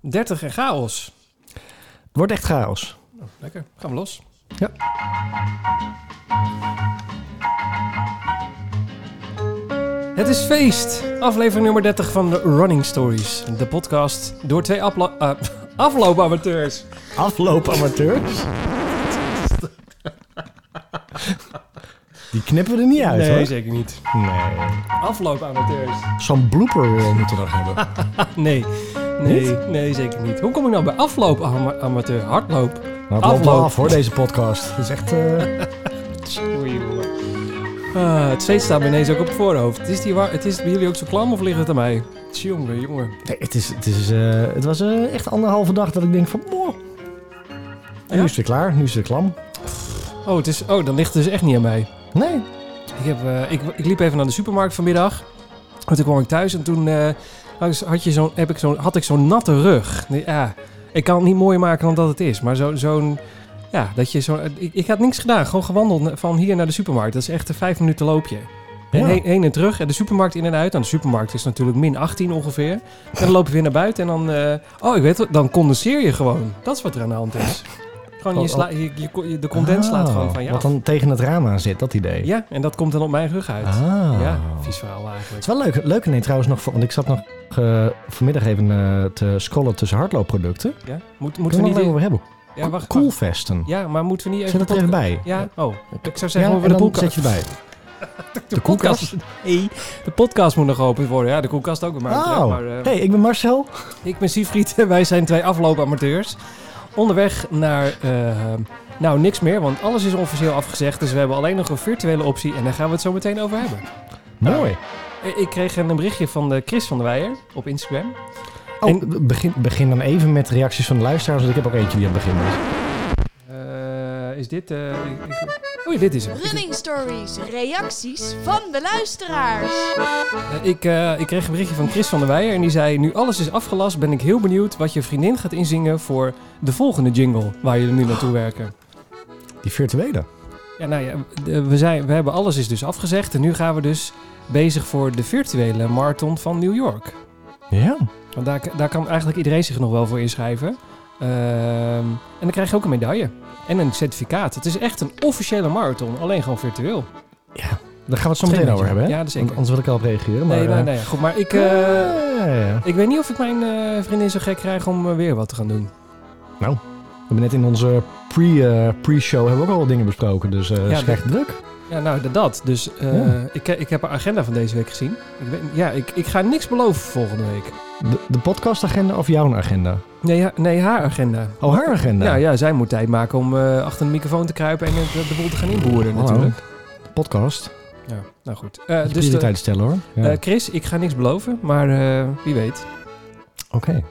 30 en chaos. Het wordt echt chaos. Lekker, gaan we los. Ja. Het is feest. Aflevering nummer 30 van de Running Stories. De podcast door twee eh, afloopamateurs. Afloopamateurs. Die knippen we er niet uit, nee, hoor. zeker niet. Nee. Afloopamateurs. Zo'n blooper moeten we nog hebben. Nee, nee, nee, zeker niet. Hoe kom ik nou bij afloopamateur? Hardloop. Nou, het Afloop. af, hoor, deze podcast. Het is echt... eh, Oei, jongen. Ah, het zweet staat bij ineens ook op het voorhoofd. Is, die het is bij jullie ook zo klam of ligt het aan mij? Jongen, jongen. Nee, het, is, het, is, eh, het was eh, echt anderhalve dag dat ik denk van... Boah. En nu is het weer klaar. Nu is het klam. Oh, het is, oh, dan ligt het dus echt niet aan mij. Nee. Ik, heb, eh, ik, ik liep even naar de supermarkt vanmiddag. En toen kwam ik thuis en toen eh, had, had, je zo'n, heb ik zo'n, had ik zo'n natte rug. Ja, ik kan het niet mooier maken dan dat het is. Maar zo, zo'n... Ja, dat je zo... Ik, ik had niks gedaan. Gewoon gewandeld van hier naar de supermarkt. Dat is echt een vijf minuten loopje. En Ja. heen, heen en terug. En de supermarkt in en uit. En de supermarkt is natuurlijk min 18 ongeveer. En dan loop je weer naar buiten. En dan... eh, oh, ik weet het. Dan condenseer je gewoon. Dat is wat er aan de hand is. Gewoon je sla, je, je- de condens slaat Ah, gewoon van je Wat af. dan tegen het raam aan zit, dat idee. Ja, en dat komt dan op mijn rug uit. Ah. Ja, vies verhaal Het eigenlijk. is wel leuk. Leuk nee, trouwens nog, voor- want ik zat nog eh, vanmiddag even eh, te scrollen tussen hardloopproducten. Ja? Moet, Moeten we we niet... over hebben? Ja, wacht. Koelvesten. Ja, maar moeten we niet even... Zet het de er even bij. Ja? Oh, ik zou Ja, zeggen over en de podcast. zet je erbij. De, koelkast? Nee, de podcast moet nog geopend worden. Ja, de koelkast ook betreft, Oh, Maar, eh, hey, ik ben Marcel. Ik ben Siegfried en wij zijn twee afloopamateurs. Onderweg naar... eh, nou, niks meer, want alles is officieel afgezegd. Dus we hebben alleen nog een virtuele optie en daar gaan we het zo meteen over hebben. Mooi. Eh, Ik kreeg een berichtje van de Chris van der Weijer op Instagram. Oh, En- begin, begin dan even met reacties van de luisteraars, want ik heb ook eentje die aan het begin is. Eh, is dit... eh, ik- ik- oh dit is hem. Running Stories, reacties van de luisteraars. Eh, Ik, eh, ik kreeg een berichtje van Chris van der Weijer en die zei... Nu alles is afgelast, ben ik heel benieuwd wat je vriendin gaat inzingen voor de volgende jingle waar jullie nu naartoe werken. Die virtuele. Ja, nou ja, we, zijn, we hebben alles is dus afgezegd en nu gaan we dus bezig voor de virtuele marathon van New York. Ja. Want daar, daar kan eigenlijk iedereen zich nog wel voor inschrijven. Ehm, en dan krijg je ook een medaille en een certificaat. Het is echt een officiële marathon, alleen gewoon virtueel. Ja. Daar gaan we het zo meteen over hebben, hè? Ja, zeker. Anders wil ik al op reageren. Maar, Nee, nee, eh, nee. Goed, maar ik, eh, ja, ja, ja. ik weet niet of ik mijn eh, vriendin zo gek krijg om weer wat te gaan doen. We hebben net in onze pre, pre-show hebben we ook al wat dingen besproken, dus echt druk. Ja, nou, dat-. Dus ik, ik heb een agenda van deze week gezien. Ik weet, ja, ik, ik ga niks beloven voor volgende week. De, de podcastagenda of jouw agenda? Nee, ha- nee haar agenda. Oh, haar agenda. Ja, ja, zij moet tijd maken om eh, achter de microfoon te kruipen en het- de boel te gaan inboeren natuurlijk. De podcast. Ja, nou goed. Eh, Dus de, prioriteit stellen hoor. Ja. eh, Chris, ik ga niks beloven, maar wie weet. Oké.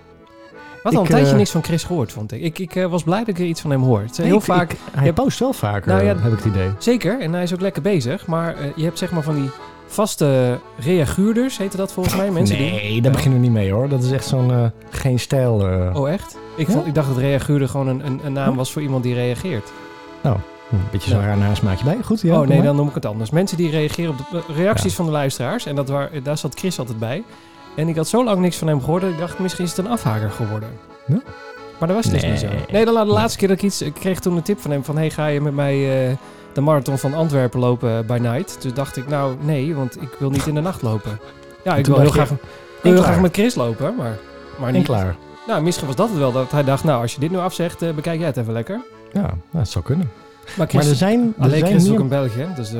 Wat al een tijdje niks van Chris gehoord, vond ik. Ik, ik was blij dat ik er iets van hem hoor. Het is Nee, heel ik- vaak... ik- hij je- post wel vaker, Nou ja, heb ik het idee. Zeker, en hij is ook lekker bezig. Maar je hebt zeg maar van die vaste reaguurders, heette dat volgens mij. Mensen die... nee, daar beginnen we niet mee hoor. Dat is echt zo'n eh, geen stijl. eh, Oh, echt? Ik, Ja? vond, ik dacht dat reaguurder gewoon een, een, een naam Hm? was voor iemand die reageert. Een beetje zo'n Ja. raar nasmaakje bij. Goed, ja. oh nee, maar. dan noem ik het anders. Mensen die reageren op de eh, reacties Ja. van de luisteraars. En dat waar, daar zat Chris altijd bij. En ik had zo lang niks van hem gehoord dat ik dacht, misschien is het een afhaker geworden. Ja? Maar dat was dus Nee. niet zo. Nee, de, la- de laatste keer dat ik iets... Ik kreeg toen een tip van hem van... Hey, ga je met mij de marathon van Antwerpen lopen by night? Toen dacht ik, nou nee, want ik wil niet in de nacht lopen. Ja, ik wil heel graag, heel graag met Chris lopen, maar, maar En niet. klaar. Nou, misschien was dat het wel. Dat hij dacht, nou, als je dit nu afzegt, eh, bekijk jij het even lekker. Ja, nou, dat zou kunnen. Maar Chris, maar er zijn, er alleen zijn Chris is ook een België, dus... eh,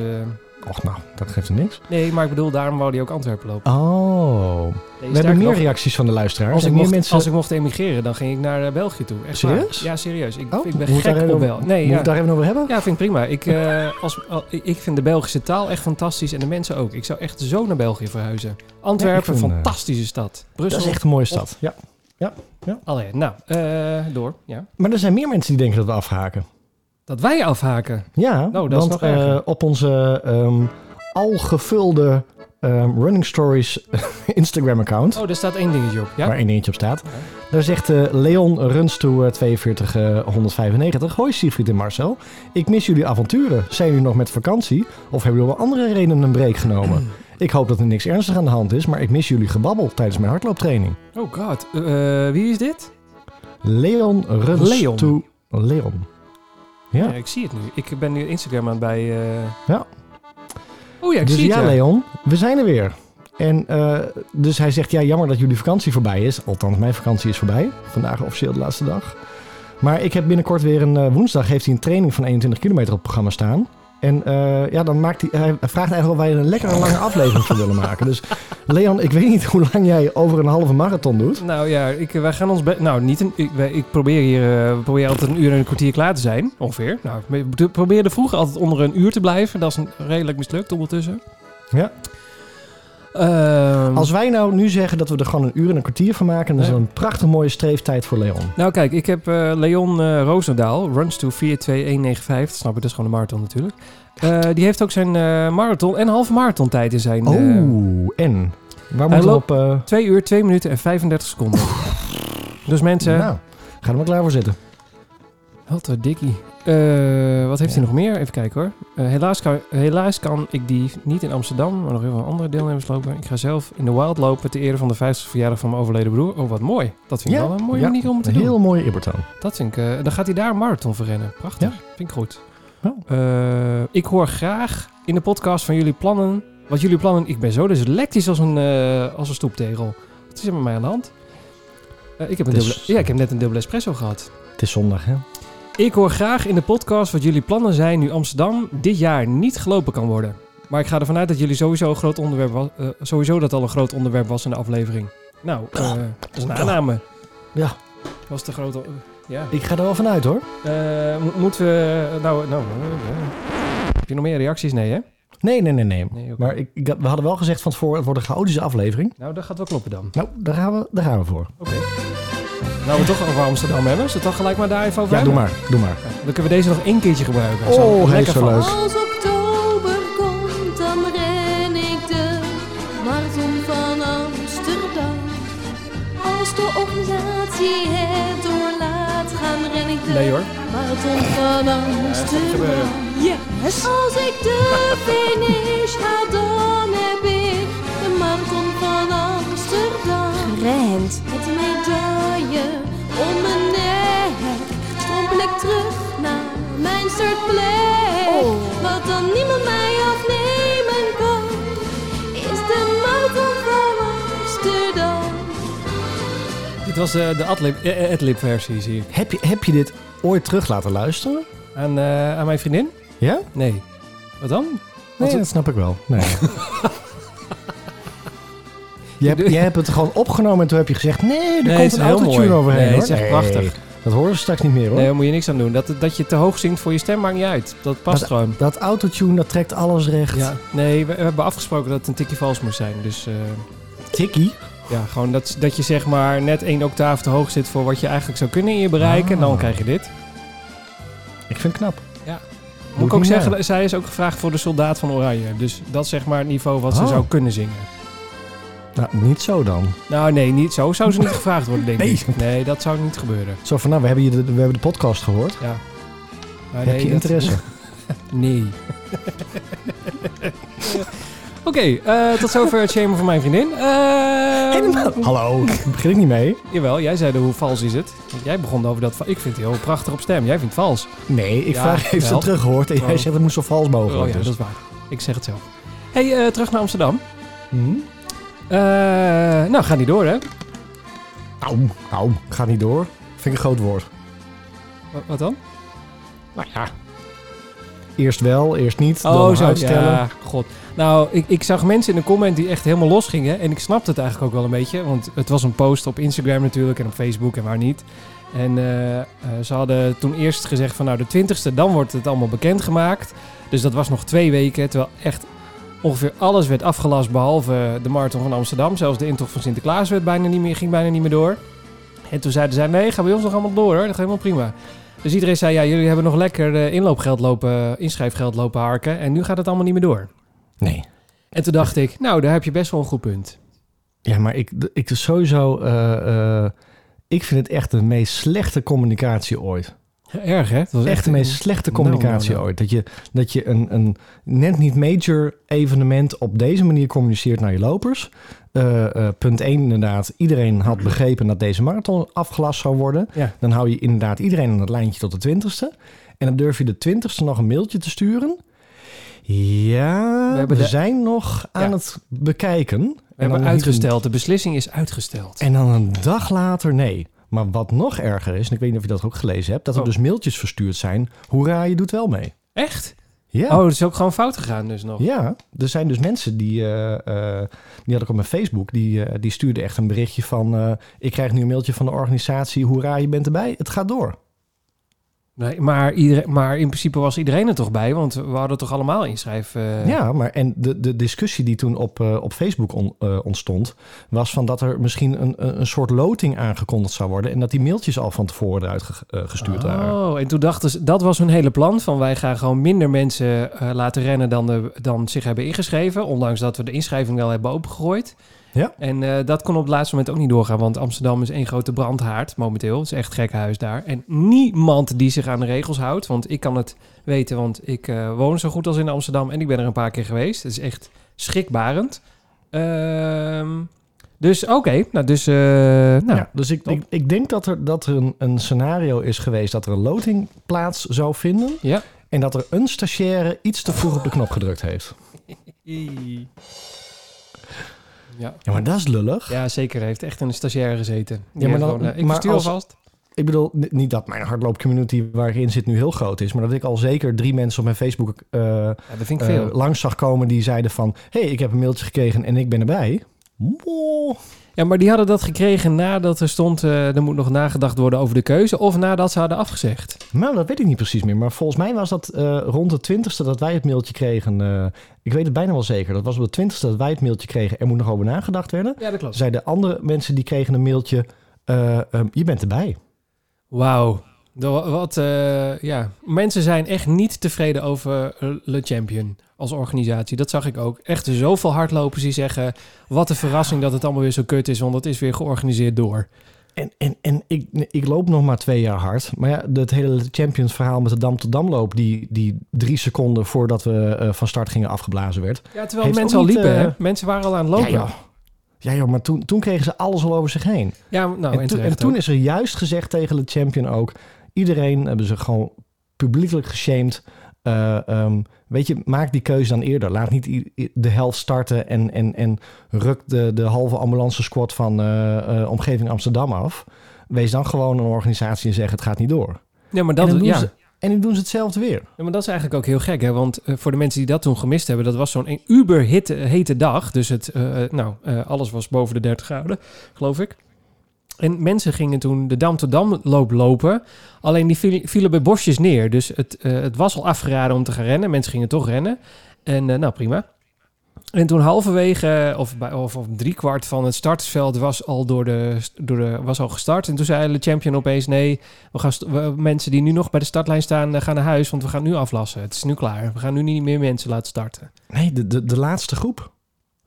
Och, nou, dat geeft er niks. nee, maar ik bedoel, daarom wou hij ook Antwerpen lopen. Oh. Nee, We hebben meer nog, reacties van de luisteraars. als ik, meer mocht, mensen... als ik mocht emigreren, dan ging ik naar eh, België toe. Echt waar. Serieus? Ja, serieus. Ik, Oh, ik ben daar gek even op over- Bel. Nee, Moet ja. ik daar even over hebben? Ja, vind ik prima. Ik, eh, als, al- ik- vind de Belgische taal echt fantastisch en de mensen ook. Ik zou echt zo naar België verhuizen. Antwerpen, vind, eh, fantastische stad. Brussel, Dat is echt een mooie stad. Ja. Allee, nou, door. Ja. Maar er zijn meer mensen die denken dat we afhaken. Dat wij afhaken. Ja, Nou, dat is want nog eh, op onze ehm, al gevulde ehm, Running Stories Instagram-account, Oh, daar staat één dingetje op. Ja? waar één dingetje op staat, daar zegt eh, Leon Runstoe 42195, Hoi Siegfried en Marcel, ik mis jullie avonturen. Zijn jullie nog met vakantie of hebben jullie wel andere redenen een break genomen? Ik hoop dat er niks ernstig aan de hand is, maar ik mis jullie gebabbel tijdens mijn hardlooptraining. Oh god, Eh, wie is dit? Leon runs Leon. to Leon. Ja. Ja, ik zie het nu. Ik ben nu Instagram aan het bij... eh, Ja. Oh ja, ik dus zie ja, het. ja. Leon, we zijn er weer. En eh, dus hij zegt, ja, jammer dat jullie vakantie voorbij is. Althans, mijn vakantie is voorbij. Vandaag officieel de laatste dag. Maar ik heb binnenkort weer een eh, woensdag heeft hij een training van 21 kilometer op het programma staan. En eh, ja, dan maakt hij, hij vraagt eigenlijk of wij een lekkere lange aflevering van willen maken. Dus Leon, ik weet niet hoe lang jij over een halve marathon doet. Nou ja, ik, wij gaan ons... Nou, niet een... Ik, wij- ik probeer hier... eh, we proberen altijd een uur en een kwartier klaar te zijn. Ongeveer. Nou, we probeerden vroeger altijd onder een uur te blijven. Dat is een, redelijk mislukt ondertussen. Ja. Ehm, Als wij nou nu zeggen dat we er gewoon een uur en een kwartier van maken, dan is dat een prachtig mooie streeftijd voor Leon. Nou kijk, ik heb eh, Leon eh Roosendaal, runs to 42195, snap je, dat is gewoon een marathon natuurlijk. Eh, die heeft ook zijn marathon en halve marathon tijd in zijn... eh, Oh, en? Waar Hij moet we loopt- op... eh, 2 uur, 2 minuten en 35 seconden. dus mensen, nou, ga er maar klaar voor zitten. wat een dikkie. Eh, wat heeft Ja. hij nog meer? Even kijken hoor. Eh, helaas, kan, helaas kan ik die niet in Amsterdam, maar nog heel veel andere deelnemers lopen. Ik ga zelf in de Wild lopen ter ere van de 50ste verjaardag van mijn overleden broer. Oh, wat mooi. Dat vind ik Ja, wel een mooie ja. manier om te Een doen. heel mooie Ibbertoon. Dat vind ik. eh, dan gaat hij daar een marathon voor rennen. Prachtig. Vind ik goed. Ik hoor graag in de podcast van jullie plannen. Wat jullie plannen. Ik ben zo dyslectisch als een, als een stoeptegel. Wat is er met mij aan de hand? Ik, heb een dubbele, ja, ik heb net een dubbele espresso gehad. Het is zondag, hè? Ik hoor graag in de podcast wat jullie plannen zijn nu Amsterdam dit jaar niet gelopen kan worden. Maar ik ga ervan uit dat jullie sowieso een groot onderwerp was, eh, sowieso dat al een groot onderwerp was in de aflevering. Nou, eh, dat is een aanname. Ja. Was de grote. ja. Ik ga er wel vanuit, hoor. Eh, mo- moeten we... Nou, nou eh, eh. heb je nog meer reacties? Nee, hè? Nee, nee, nee, nee. Maar ik, ik, we hadden wel gezegd van tevoren, het wordt een chaotische aflevering. Nou, dat gaat wel kloppen dan. Nou, daar gaan we, daar gaan we voor. Oké. Nou, we het toch over Amsterdam hebben. Zullen we het dan gelijk maar daar even over Ja, doe maar, doe maar. Ja, dan kunnen we deze nog één keertje gebruiken. Oh, Zo, hij lekker is zo leuk. Als oktober komt, dan ren ik de marathon van Amsterdam. Als de organisatie het doorlaat, gaan ren ik de Nee hoor. marathon van Amsterdam. gebeuren. Yes. Als ik de finish haal, dan heb ik de marathon van Amsterdam. Gerend. Met een medaille om mijn nek, strompel ik terug naar mijn startplek. Wat dan niemand mij afnemen kan, is de marathon van Amsterdam. Dit was eh, de adlib, eh, eh, adlib versie, zie ik. Heb je, heb je dit ooit terug laten luisteren? Aan, eh, aan mijn vriendin? Ja? Nee. Wat dan? Nee, dat snap ik wel. Nee. je hebt, jij hebt het gewoon opgenomen en toen heb je gezegd... Nee, er Nee, komt een autotune overheen, Nee, hoor. het is echt prachtig. Dat horen we straks niet meer, hoor. Nee, daar moet je niks aan doen. Dat, dat je te hoog zingt voor je stem maakt niet uit. Dat past gewoon. Dat autotune, dat trekt alles recht. Ja, nee, we, we hebben afgesproken dat het een tikje vals moest zijn. Dus eh, Tikkie. ja, gewoon dat, dat je zeg maar net één octaaf te hoog zit voor wat je eigenlijk zou kunnen in je bereiken. En dan Ah. krijg je dit. Ik vind het knap. Moet ik ook zeggen, zij is ook gevraagd voor de soldaat van Oranje. Dus dat is zeg maar het niveau wat ze Oh. zou kunnen zingen. Nou, niet zo dan. Nou nee, niet, zo zou ze niet gevraagd worden, denk Nee. ik. Nee, dat zou niet gebeuren. Zo van, nou, we hebben, hier de, we hebben de podcast gehoord. Ja. Maar heb nee, je dat- interesse? Nee. Oké, eh, tot zover het shamen van mijn vriendin. Eh, Helemaal. Hallo, begin ik niet mee. Jawel, jij zei hoe vals is het. Jij begon over dat... Ik vind het heel prachtig op stem. Jij vindt het vals. Nee, ik Ja, vraag even wel. teruggehoord en jij Oh. zegt het moest zo vals mogelijk. Oh ja, dus. dat is waar. Ik zeg het zelf. hey, eh, terug naar Amsterdam. Hm? Eh, nou, ga niet door, hè? Au, au, ga niet door. Vind ik een groot woord. Wat, wat dan? Nou ja. Eerst wel, eerst niet, dan Oh, zo. uitstellen. Ja, god. Nou, ik, ik zag mensen in de comment die echt helemaal los gingen. En ik snapte het eigenlijk ook wel een beetje. Want het was een post op Instagram natuurlijk en op Facebook en waar niet. En eh, eh, ze hadden toen eerst gezegd van nou de 20ste, dan wordt het allemaal bekendgemaakt. Dus dat was nog twee weken. Terwijl echt ongeveer alles werd afgelast behalve de marathon van Amsterdam. Zelfs de intocht van Sinterklaas werd bijna niet meer, ging bijna niet meer door. En toen zeiden zij nee, ga bij ons nog allemaal door hoor. Dat gaat helemaal prima. Dus iedereen zei ja, jullie hebben nog lekker eh, inloopgeld lopen, inschrijfgeld lopen harken. En nu gaat het allemaal niet meer door. Nee. En toen dacht ik, nou, daar heb je best wel een goed punt. Ja, maar ik, ik sowieso... eh, eh, ik vind het echt de meest slechte communicatie ooit. Erg, hè? Het was Echt de meest slechte Nou, communicatie nou, nou. ooit. Dat je, dat je een, een net niet major evenement op deze manier communiceert naar je lopers. Eh, eh, punt 1 inderdaad. Iedereen had begrepen dat deze marathon afgelast zou worden. Ja. Dan hou je inderdaad iedereen aan het lijntje tot de twintigste. En dan durf je de twintigste nog een mailtje te sturen. Ja, We we, hebben de- zijn nog aan Ja. het bekijken. We hebben uitgesteld. De beslissing is uitgesteld. En dan een dag later nee. Maar wat nog erger is, en ik weet niet of je dat ook gelezen hebt... dat er Oh. dus mailtjes verstuurd zijn. Hoera, je doet wel mee. Echt? Ja. Oh, het is ook gewoon fout gegaan dus nog. Ja, er zijn dus mensen die, eh, eh, die had ik op mijn Facebook, die, eh, die stuurden echt een berichtje van, ik krijg nu een mailtje van de organisatie, hoera, je bent erbij, het gaat door. Nee, maar, iedereen, maar in principe was iedereen er toch bij, want we hadden toch allemaal inschrijf. eh, ja, maar en de, de discussie die toen op, eh, op Facebook on- eh, ontstond, was van dat er misschien een, een soort loting aangekondigd zou worden en dat die mailtjes al van tevoren eruit ge- eh, gestuurd waren. Oh, en toen dachten ze, dat was hun hele plan. Van wij gaan gewoon minder mensen laten rennen dan, de, dan zich hebben ingeschreven. Ondanks dat we de inschrijving wel hebben opengegooid. Ja. En eh, dat kon op het laatste moment ook niet doorgaan. Want Amsterdam is één grote brandhaard momenteel. Het is echt gek huis daar. En niemand die zich aan de regels houdt. Want ik kan het weten, want ik eh, woon zo goed als in Amsterdam. En ik ben er een paar keer geweest. Het is echt schrikbarend. Ehm, dus oké, nou dus... eh, nou, ja, dus ik, ik, ik denk dat er, dat er een, een scenario is geweest dat er een loting plaats zou vinden. Ja. En dat er een stagiaire iets te vroeg op de knop gedrukt heeft. Ja. Ja, maar dat is lullig. Ja, zeker. Hij heeft echt een stagiaire gezeten. Die Ja, maar dan- gewoon, eh, ik maar als- alvast. Ik bedoel, niet dat mijn hardloopcommunity waar ik in zit nu heel groot is, maar dat ik al zeker drie mensen op mijn Facebook eh, Ja, dat vind ik eh, veel. langs zag komen die zeiden van, hé, hey, ik heb een mailtje gekregen en ik ben erbij. Wow. Ja, maar die hadden dat gekregen nadat er stond... eh, er moet nog nagedacht worden over de keuze... of nadat ze hadden afgezegd. Nou, dat weet ik niet precies meer, maar volgens mij was dat eh, rond de twintigste dat wij het mailtje kregen. eh, ik weet het bijna wel zeker. Dat was op de twintigste dat wij het mailtje kregen. Er moet nog over nagedacht werden. Ja, dat klopt. Zeiden andere mensen die kregen een mailtje, eh, ehm, je bent erbij. Wauw. Wat, ja. Mensen zijn echt niet tevreden over Le Champion als organisatie. Dat zag ik ook. Echt zoveel hardlopers die zeggen... wat een verrassing dat het allemaal weer zo kut is... want het is weer georganiseerd door. En, en, en ik, ik loop nog maar twee jaar hard. Maar ja, het hele Champions verhaal met de Dam tot Damloop... die, die drie seconden voordat we eh, van start gingen afgeblazen werd. Ja, terwijl mensen al liepen, eh, hè? Mensen waren al aan het lopen. Ja, joh. Ja, joh, maar toen, toen kregen ze alles al over zich heen. Ja, nou, en, en, toen- en toen is er juist gezegd tegen de champion ook... iedereen hebben ze gewoon publiekelijk geshamed. Eh, ehm, weet je, maak die keuze dan eerder. Laat niet de helft starten en, en, en ruk de, de halve ambulance squad van eh, eh, omgeving Amsterdam af. Wees dan gewoon een organisatie en zeg het gaat niet door. Ja, maar en, dat, dan doen ja. ze, en dan doen ze hetzelfde weer. Ja, maar dat is eigenlijk ook heel gek, hè? Want voor de mensen die dat toen gemist hebben, dat was zo'n een uber hete, dag. Dus het, nou, alles was boven de 30 graden, geloof ik. En mensen gingen toen de Dam tot Dam loop lopen. Alleen die viel- vielen bij bosjes neer. Dus het, eh, het was al afgeraden om te gaan rennen. Mensen gingen toch rennen. En eh, nou, prima. En toen halverwege, of, bij, of, of driekwart van het startersveld was al, door de, door de, was al gestart. En toen zei de champion opeens, nee, we gaan mensen die nu nog bij de startlijn staan, eh, gaan naar huis, want we gaan nu aflassen. Het is nu klaar. We gaan nu niet meer mensen laten starten. Nee, de, de, de laatste groep.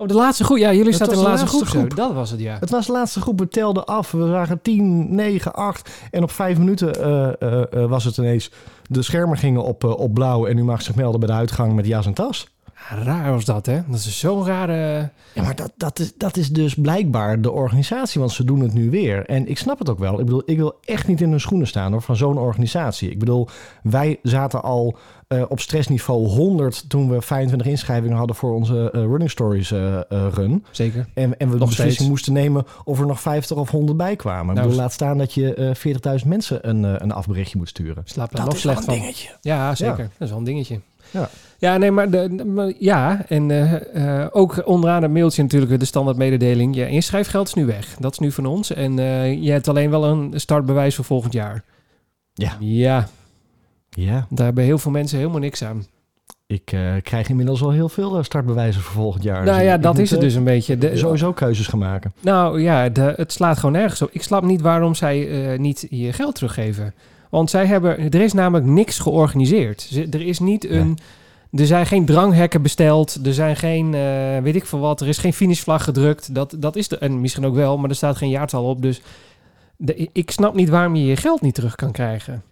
Oh, de laatste groep. Ja, jullie staan in de laatste, de laatste groep. Dat was het, ja. Het was de laatste groep. We telden af. We zagen 10, 9, 8. En op vijf minuten eh, eh, eh, was het ineens... De schermen gingen op, op blauw. En u mag zich melden bij de uitgang met jas en tas. Raar was dat, hè? Dat is zo'n rare... Ja, maar dat, dat, is, dat is dus blijkbaar de organisatie, want ze doen het nu weer. En ik snap het ook wel. Ik bedoel, ik wil echt niet in hun schoenen staan hoor, van zo'n organisatie. Ik bedoel, wij zaten al eh, op stressniveau 100 toen we 25 inschrijvingen hadden voor onze eh, Running Stories eh, eh, run. Zeker. En, en we de Nog beslissing steeds. moesten nemen of er nog 50 of 100 bij kwamen. ik Nou, bedoel, laat staan dat je eh 40.000 mensen een, een afberichtje moet sturen. Slaap daar nog is slecht wel van. een dingetje. Ja, zeker. Dat is wel een dingetje. Ja. Ja, nee, maar, de, de- maar ja, en eh, eh, ook onderaan het mailtje natuurlijk de standaard mededeling. Je inschrijfgeld is nu weg. Dat is nu van ons. En eh, je hebt alleen wel een startbewijs voor volgend jaar. Ja. Ja, Ja, daar hebben heel veel mensen helemaal niks aan. ik eh, krijg inmiddels al heel veel eh, startbewijzen voor volgend jaar. nou Dus ja, dat is het moet, dus een beetje. De, eh, Sowieso keuzes gaan maken. Nou ja, de, het slaat gewoon nergens op. Ik snap niet waarom zij eh, niet je geld teruggeven. Want zij hebben, er is namelijk niks georganiseerd. Er is niet een, er zijn geen dranghekken besteld. Er zijn geen, eh, weet ik veel wat. Er is geen finishvlag gedrukt. Dat, dat is de, en misschien ook wel, maar er staat geen jaartal op. Dus de, ik snap niet waarom je je geld niet terug kan krijgen.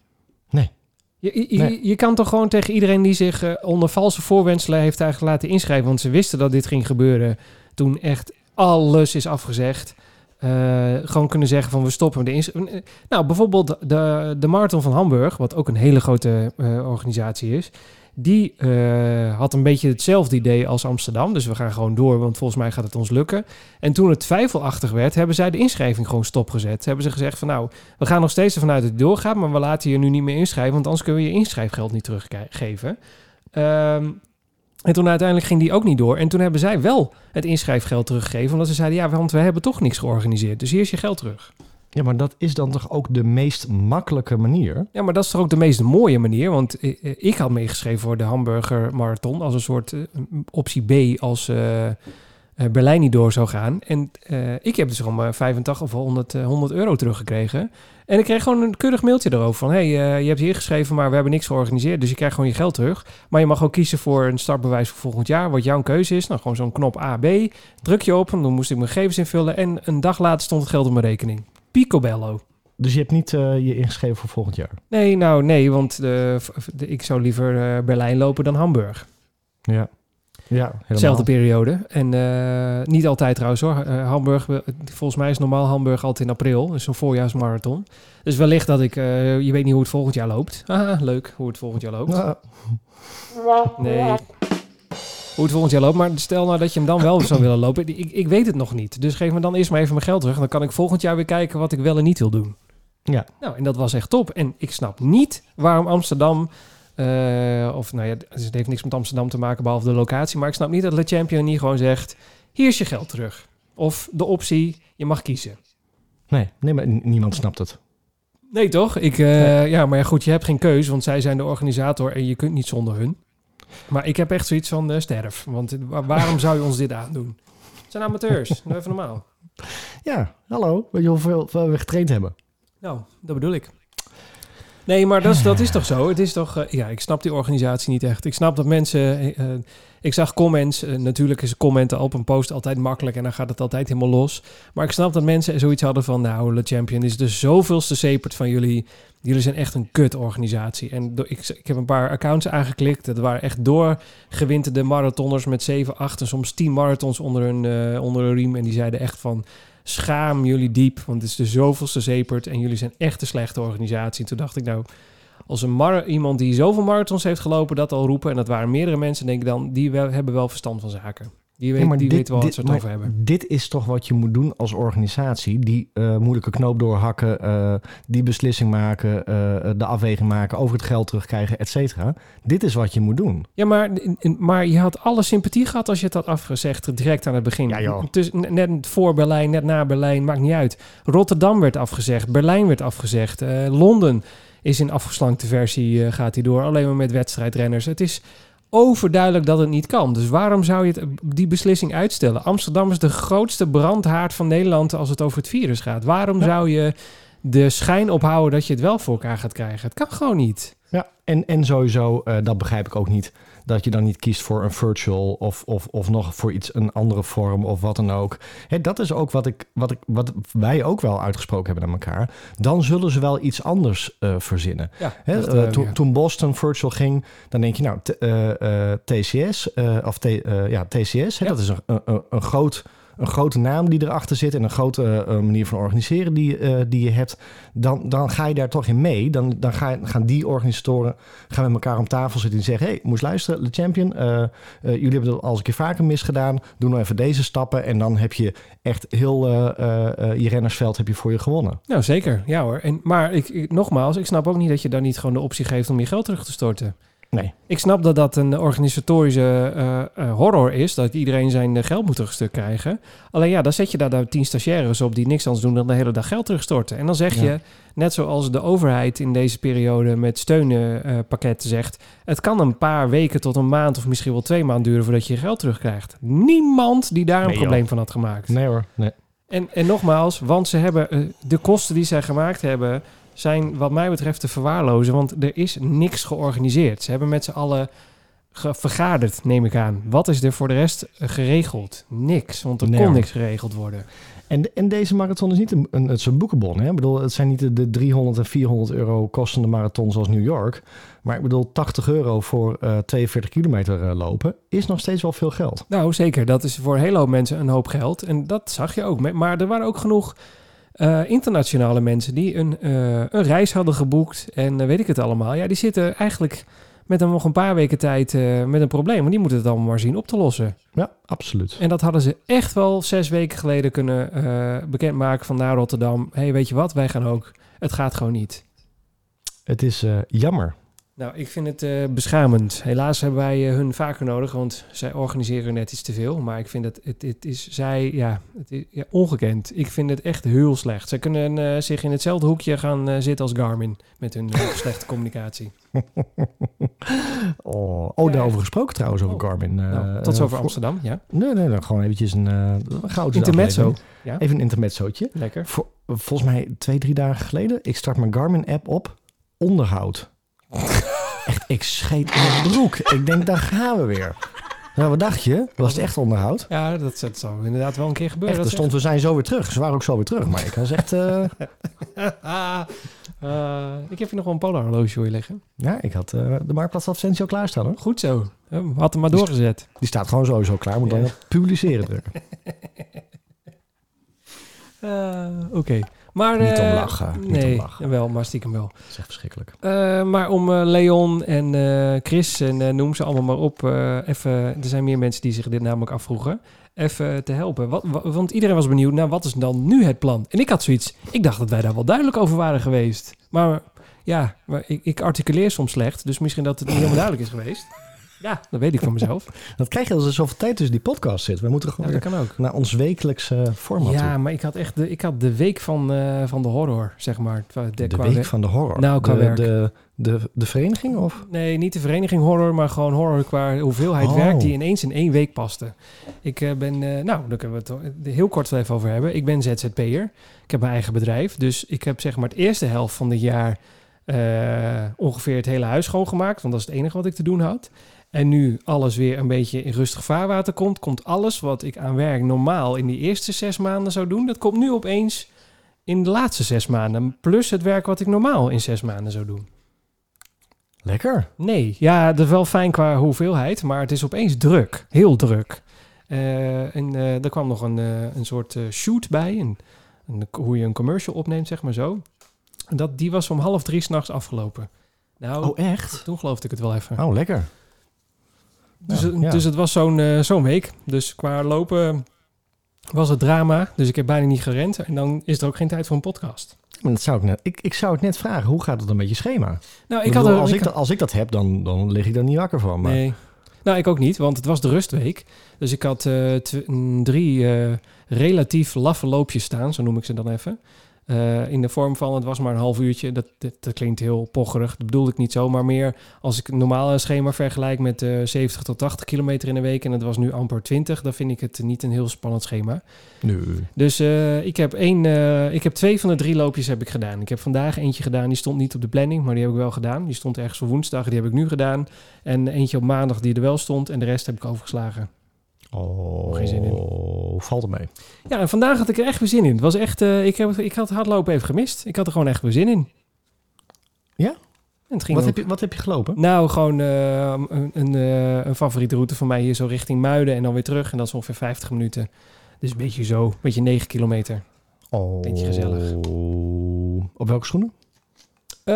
Je, je, Nee. je kan toch gewoon tegen iedereen die zich eh, onder valse voorwenselen heeft eigenlijk laten inschrijven. Want ze wisten dat dit ging gebeuren. Toen echt alles is afgezegd. eh, gewoon kunnen zeggen van we stoppen de ins- eh, Nou, bijvoorbeeld de, de Marathon van Hamburg, wat ook een hele grote eh, organisatie is. Die eh, had een beetje hetzelfde idee als Amsterdam. Dus we gaan gewoon door, want volgens mij gaat het ons lukken. En toen het twijfelachtig werd, hebben zij de inschrijving gewoon stopgezet. Hebben ze gezegd van nou, we gaan nog steeds ervan uit dat het doorgaat, maar we laten je nu niet meer inschrijven, want anders kunnen we je inschrijfgeld niet teruggeven. Ehm, en toen uiteindelijk ging die ook niet door. En toen hebben zij wel het inschrijfgeld teruggegeven, omdat ze zeiden ja, want we hebben toch niks georganiseerd. Dus hier is je geld terug. Ja, maar dat is dan toch ook de meest makkelijke manier? Ja, maar dat is toch ook de meest mooie manier. Want eh, eh, ik had meegeschreven voor de Hamburger Marathon als een soort eh, optie B als Berlijn niet door zou gaan. En ik heb dus gewoon maar 85 of 100, eh, 100 euro teruggekregen. En ik kreeg gewoon een keurig mailtje erover van... hey, je hebt hier geschreven, maar we hebben niks georganiseerd. Dus je krijgt gewoon je geld terug. Maar je mag ook kiezen voor een startbewijs voor volgend jaar... wat jouw keuze is. Nou, gewoon zo'n knop A, B. Druk je op en dan moest ik mijn gegevens invullen. En een dag later stond het geld op mijn rekening. Picobello. Dus je hebt niet eh, je ingeschreven voor volgend jaar? Nee, nou nee, want eh, de- ik zou liever eh, Berlijn lopen dan Hamburg. Ja. Ja, helemaal. Zelfde periode. En niet altijd trouwens hoor. Hamburg, volgens mij is normaal Hamburg altijd in april. Dus zo'n voorjaarsmarathon. Dus wellicht dat ik, je weet niet hoe het volgend jaar loopt. Ah, leuk hoe het volgend jaar loopt. Ja, Nee. Hoe het volgend jaar loopt. Maar stel nou dat je hem dan wel zou willen lopen. Ik, ik weet het nog niet. Dus geef me dan eerst maar even mijn geld terug. En dan kan ik volgend jaar weer kijken wat ik wel en niet wil doen. Ja. Nou, en dat was echt top. En ik snap niet waarom Amsterdam... eh, of nou ja, het heeft niks met Amsterdam te maken behalve de locatie. Maar ik snap niet dat Le Champion niet gewoon zegt... Hier is je geld terug. Of de optie, je mag kiezen. Nee, nee maar niemand snapt het. Nee, toch? Ik, eh, Ja, maar ja, goed, je hebt geen keus, want zij zijn de organisator en je kunt niet zonder hun. Maar ik heb echt zoiets van eh, sterf. Want waarom zou je ons dit aandoen? Het zijn amateurs, doe even normaal. Ja, hallo. Weet je hoeveel we getraind hebben? Nou, dat bedoel ik. Nee, maar dat is, dat is toch zo? Het is toch... eh, ja, ik snap die organisatie niet echt. Ik snap dat mensen... eh, eh, ik zag comments. natuurlijk is commenten op een post altijd makkelijk... en dan gaat het altijd helemaal los. Maar ik snap dat mensen zoiets hadden van... nou, Le Champion is de zoveelste sepert van jullie. Jullie zijn echt een kut-organisatie. En do- ik, ik heb een paar accounts aangeklikt. Dat waren echt doorgewinterde marathonners... met 7, 8 en soms 10 marathons onder hun, onder hun riem. En die zeiden echt van schaam jullie diep, want het is de zoveelste zepert en jullie zijn echt een slechte organisatie. En toen dacht ik nou, als een mar iemand die zoveel marathons heeft gelopen dat al roepen, en dat waren meerdere mensen, denk ik dan, die wel, hebben wel verstand van zaken. Die, weet, Ja, maar die dit- weten wel wat ze het over hebben. Dit is toch wat je moet doen als organisatie. Die eh, moeilijke knoop doorhakken, eh, die beslissing maken, eh, de afweging maken, over het geld terugkrijgen, et cetera. Dit is wat je moet doen. Ja, maar, maar je had alle sympathie gehad als je het had afgezegd direct aan het begin. Ja, joh. Dus net voor Berlijn, net na Berlijn, maakt niet uit. Rotterdam werd afgezegd, Berlijn werd afgezegd, Londen is in afgeslankte versie, gaat hij door. Alleen maar met wedstrijdrenners. Het is overduidelijk dat het niet kan. Dus waarom zou je het, die beslissing uitstellen? Amsterdam is de grootste brandhaard van Nederland als het over het virus gaat. Waarom Ja. zou je de schijn ophouden dat je het wel voor elkaar gaat krijgen? Het kan gewoon niet. Ja, en, en sowieso, eh, dat begrijp ik ook niet, dat je dan niet kiest voor een virtual of, of, of nog voor iets, een andere vorm of wat dan ook. Hè, dat is ook wat, ik, wat, ik, wat wij ook wel uitgesproken hebben naar elkaar. Dan zullen ze wel iets anders eh, verzinnen. Ja, Hè, eh, eh, toen, ja. toen Boston virtual ging, dan denk je nou, t- TCS, of T- ja, TCS, hè, Ja. dat is een, een, een, groot, een grote naam die erachter zit en een grote eh, manier van organiseren die, eh, die je hebt. Dan, dan ga je daar toch in mee. Dan, dan ga, gaan die organisatoren gaan met elkaar om tafel zitten en zeggen: hey, moest luisteren, de champion, eh, jullie hebben het al eens een keer vaker misgedaan. Doe nou even deze stappen en dan heb je echt heel je rennersveld heb je voor je gewonnen. Nou, zeker. Ja hoor. En, maar ik, ik- nogmaals, ik snap ook niet dat je dan niet gewoon de optie geeft om je geld terug te storten. Nee. Ik snap dat dat een organisatorische eh, eh, horror is, dat iedereen zijn eh, geld moet terugstuk krijgen. Alleen ja, dan zet je daar, daar tien stagiaires op die niks anders doen dan de hele dag geld terugstorten. En dan zeg Ja. je, net zoals de overheid in deze periode met steunpakketten zegt, het kan een paar weken tot een maand of misschien wel twee maanden duren voordat je je geld terugkrijgt. Niemand die daar een Nee, joh. probleem van had gemaakt. Nee hoor, nee. En, en nogmaals, want ze hebben de kosten die zij gemaakt hebben, zijn wat mij betreft te verwaarlozen. Want er is niks georganiseerd. Ze hebben met z'n allen vergaderd, neem ik aan. Wat is er voor de rest eh, geregeld? Niks, want er Nee, kon niks geregeld worden. En, en deze marathon is niet een, een, het is een boekenbon. Hè? Ik bedoel, het zijn niet de, de 300 en 400 euro kostende marathon zoals New York. Maar ik bedoel, 80 euro voor eh 42 kilometer eh, lopen is nog steeds wel veel geld. Nou, zeker. Dat is voor een hele hoop mensen een hoop geld. En dat zag je ook. Maar er waren ook genoeg eh, internationale mensen die een, eh, een reis hadden geboekt. En eh, weet ik het allemaal. Ja, die zitten eigenlijk met een, nog een paar weken tijd met een probleem. Want die moeten het allemaal maar zien op te lossen. Ja, absoluut. En dat hadden ze echt wel zes weken geleden kunnen bekendmaken van naar Rotterdam. Hey, weet je wat? Wij gaan ook. Het gaat gewoon niet. Het is jammer. Nou, ik vind het eh, beschamend. Helaas hebben wij eh, hun vaker nodig, want zij organiseren net iets te veel. Maar ik vind het, het, het is zij, ja, het is ja, ongekend. Ik vind het echt heel slecht. Zij kunnen eh, zich in hetzelfde hoekje gaan zitten als Garmin met hun slechte communicatie. Oh, oh Ja, daarover gesproken trouwens, over Oh. Garmin. Nou, tot zover Amsterdam, ja. Nee, nee, nee, gewoon eventjes een, uh, gouden Intermezzo. Ja. Even een intermezzootje. Lekker. Volgens mij twee, drie dagen geleden. Ik start mijn Garmin-app op. Onderhoud. Echt, ik scheet in mijn broek. Ik denk, daar gaan we weer. Nou, wat dacht je? Was het echt onderhoud? Ja, dat, dat zou inderdaad wel een keer gebeuren. Echt, Dat stond, we zijn zo weer terug. Ze waren ook zo weer terug. Maar ik was echt... eh, eh, ik heb hier nog wel een polarhorloge voor je liggen. ja, ik had eh, de Marktplaats al klaarstaan hoor. Goed zo. Had hem maar doorgezet. Die staat gewoon sowieso klaar. Moet Ja. op publiceren drukken. Oké. Maar, Niet om eh, lachen, niet nee, om lachen. wel, maar stiekem wel. Dat is echt verschrikkelijk. Eh, maar om eh, Leon en Chris en noem ze allemaal maar op, even, er zijn meer mensen die zich dit namelijk afvroegen, even te helpen. Wat, wa- want iedereen was benieuwd, nou wat is dan nu het plan? En ik had zoiets, ik dacht dat wij daar wel duidelijk over waren geweest. Maar ja, maar ik, ik articuleer soms slecht, dus misschien dat het niet helemaal duidelijk is geweest. Ja, dat weet ik van mezelf. Dat krijg je als er zoveel tijd tussen die podcast zit. We moeten Ja, gewoon dat weer kan ook. naar ons wekelijkse format Ja, toe. maar ik had echt de, ik had de week van, eh, van de horror, zeg maar. De, week we- van de horror. Nou, qua de, werk. de, de, de vereniging of? Nee, niet de vereniging horror, maar gewoon horror qua hoeveelheid Oh. werk die ineens in één week paste. Ik eh, ben, eh, nou, daar kunnen we het heel kort wel even over hebben. Ik ben ZZP'er. Ik heb mijn eigen bedrijf. Dus ik heb zeg maar het eerste helft van dit jaar eh, ongeveer het hele huis schoongemaakt. Want dat is het enige wat ik te doen had. En nu alles weer een beetje in rustig vaarwater komt, komt alles wat ik aan werk normaal in die eerste zes maanden zou doen, dat komt nu opeens in de laatste zes maanden. Plus het werk wat ik normaal in zes maanden zou doen. Lekker. Nee, ja, dat is wel fijn qua hoeveelheid, maar het is opeens druk. Heel druk. Eh, en eh, er kwam nog een, eh, een soort shoot bij, een, een, hoe je een commercial opneemt, zeg maar zo. En dat, die was om half drie s'nachts afgelopen. Nou, Oh, echt? toen geloofde ik het wel even. Oh, lekker. Dus, ja, dus het was zo'n eh, zo'n week. Dus qua lopen was het drama. Dus ik heb bijna niet gerend. En dan is er ook geen tijd voor een podcast. Maar dat zou ik, net, ik, ik zou het net vragen. Hoe gaat het dan met je schema? Nou, Ik ik had bedoel, als, ik dat, als ik dat heb, dan, dan lig ik daar niet wakker van. Maar Nee. Nou, ik ook niet, want het was de rustweek. Dus ik had eh, mm, drie eh, relatief laffe loopjes staan, zo noem ik ze dan even. Eh, in de vorm van, het was maar een half uurtje. Dat, dat, dat klinkt heel pocherig, dat bedoelde ik niet zo. Maar meer als ik een normale schema vergelijk met eh 70 tot 80 kilometer in de week... en het was nu amper 20, dan vind ik het niet een heel spannend schema. Dus eh, ik, heb één, eh, ik heb twee van de drie loopjes heb ik gedaan. Ik heb vandaag eentje gedaan, die stond niet op de planning, maar die heb ik wel gedaan. Die stond ergens voor woensdag, die heb ik nu gedaan. En eentje op maandag die er wel stond en de rest heb ik overgeslagen. Oh, geen zin valt het mee. Ja, en vandaag had ik er echt weer zin in. Het was echt, eh, ik, heb, ik had hardlopen even gemist. Ik had er gewoon echt weer zin in. Ja? En het ging Wat ook- heb, je, wat heb je gelopen? Nou, gewoon eh, een, een, eh, een favoriete route van mij hier zo richting Muiden en dan weer terug. En dat is ongeveer 50 minuten. Dus een beetje zo, een beetje 9 kilometer. Oh, Beetje gezellig. Op welke schoenen? Eh,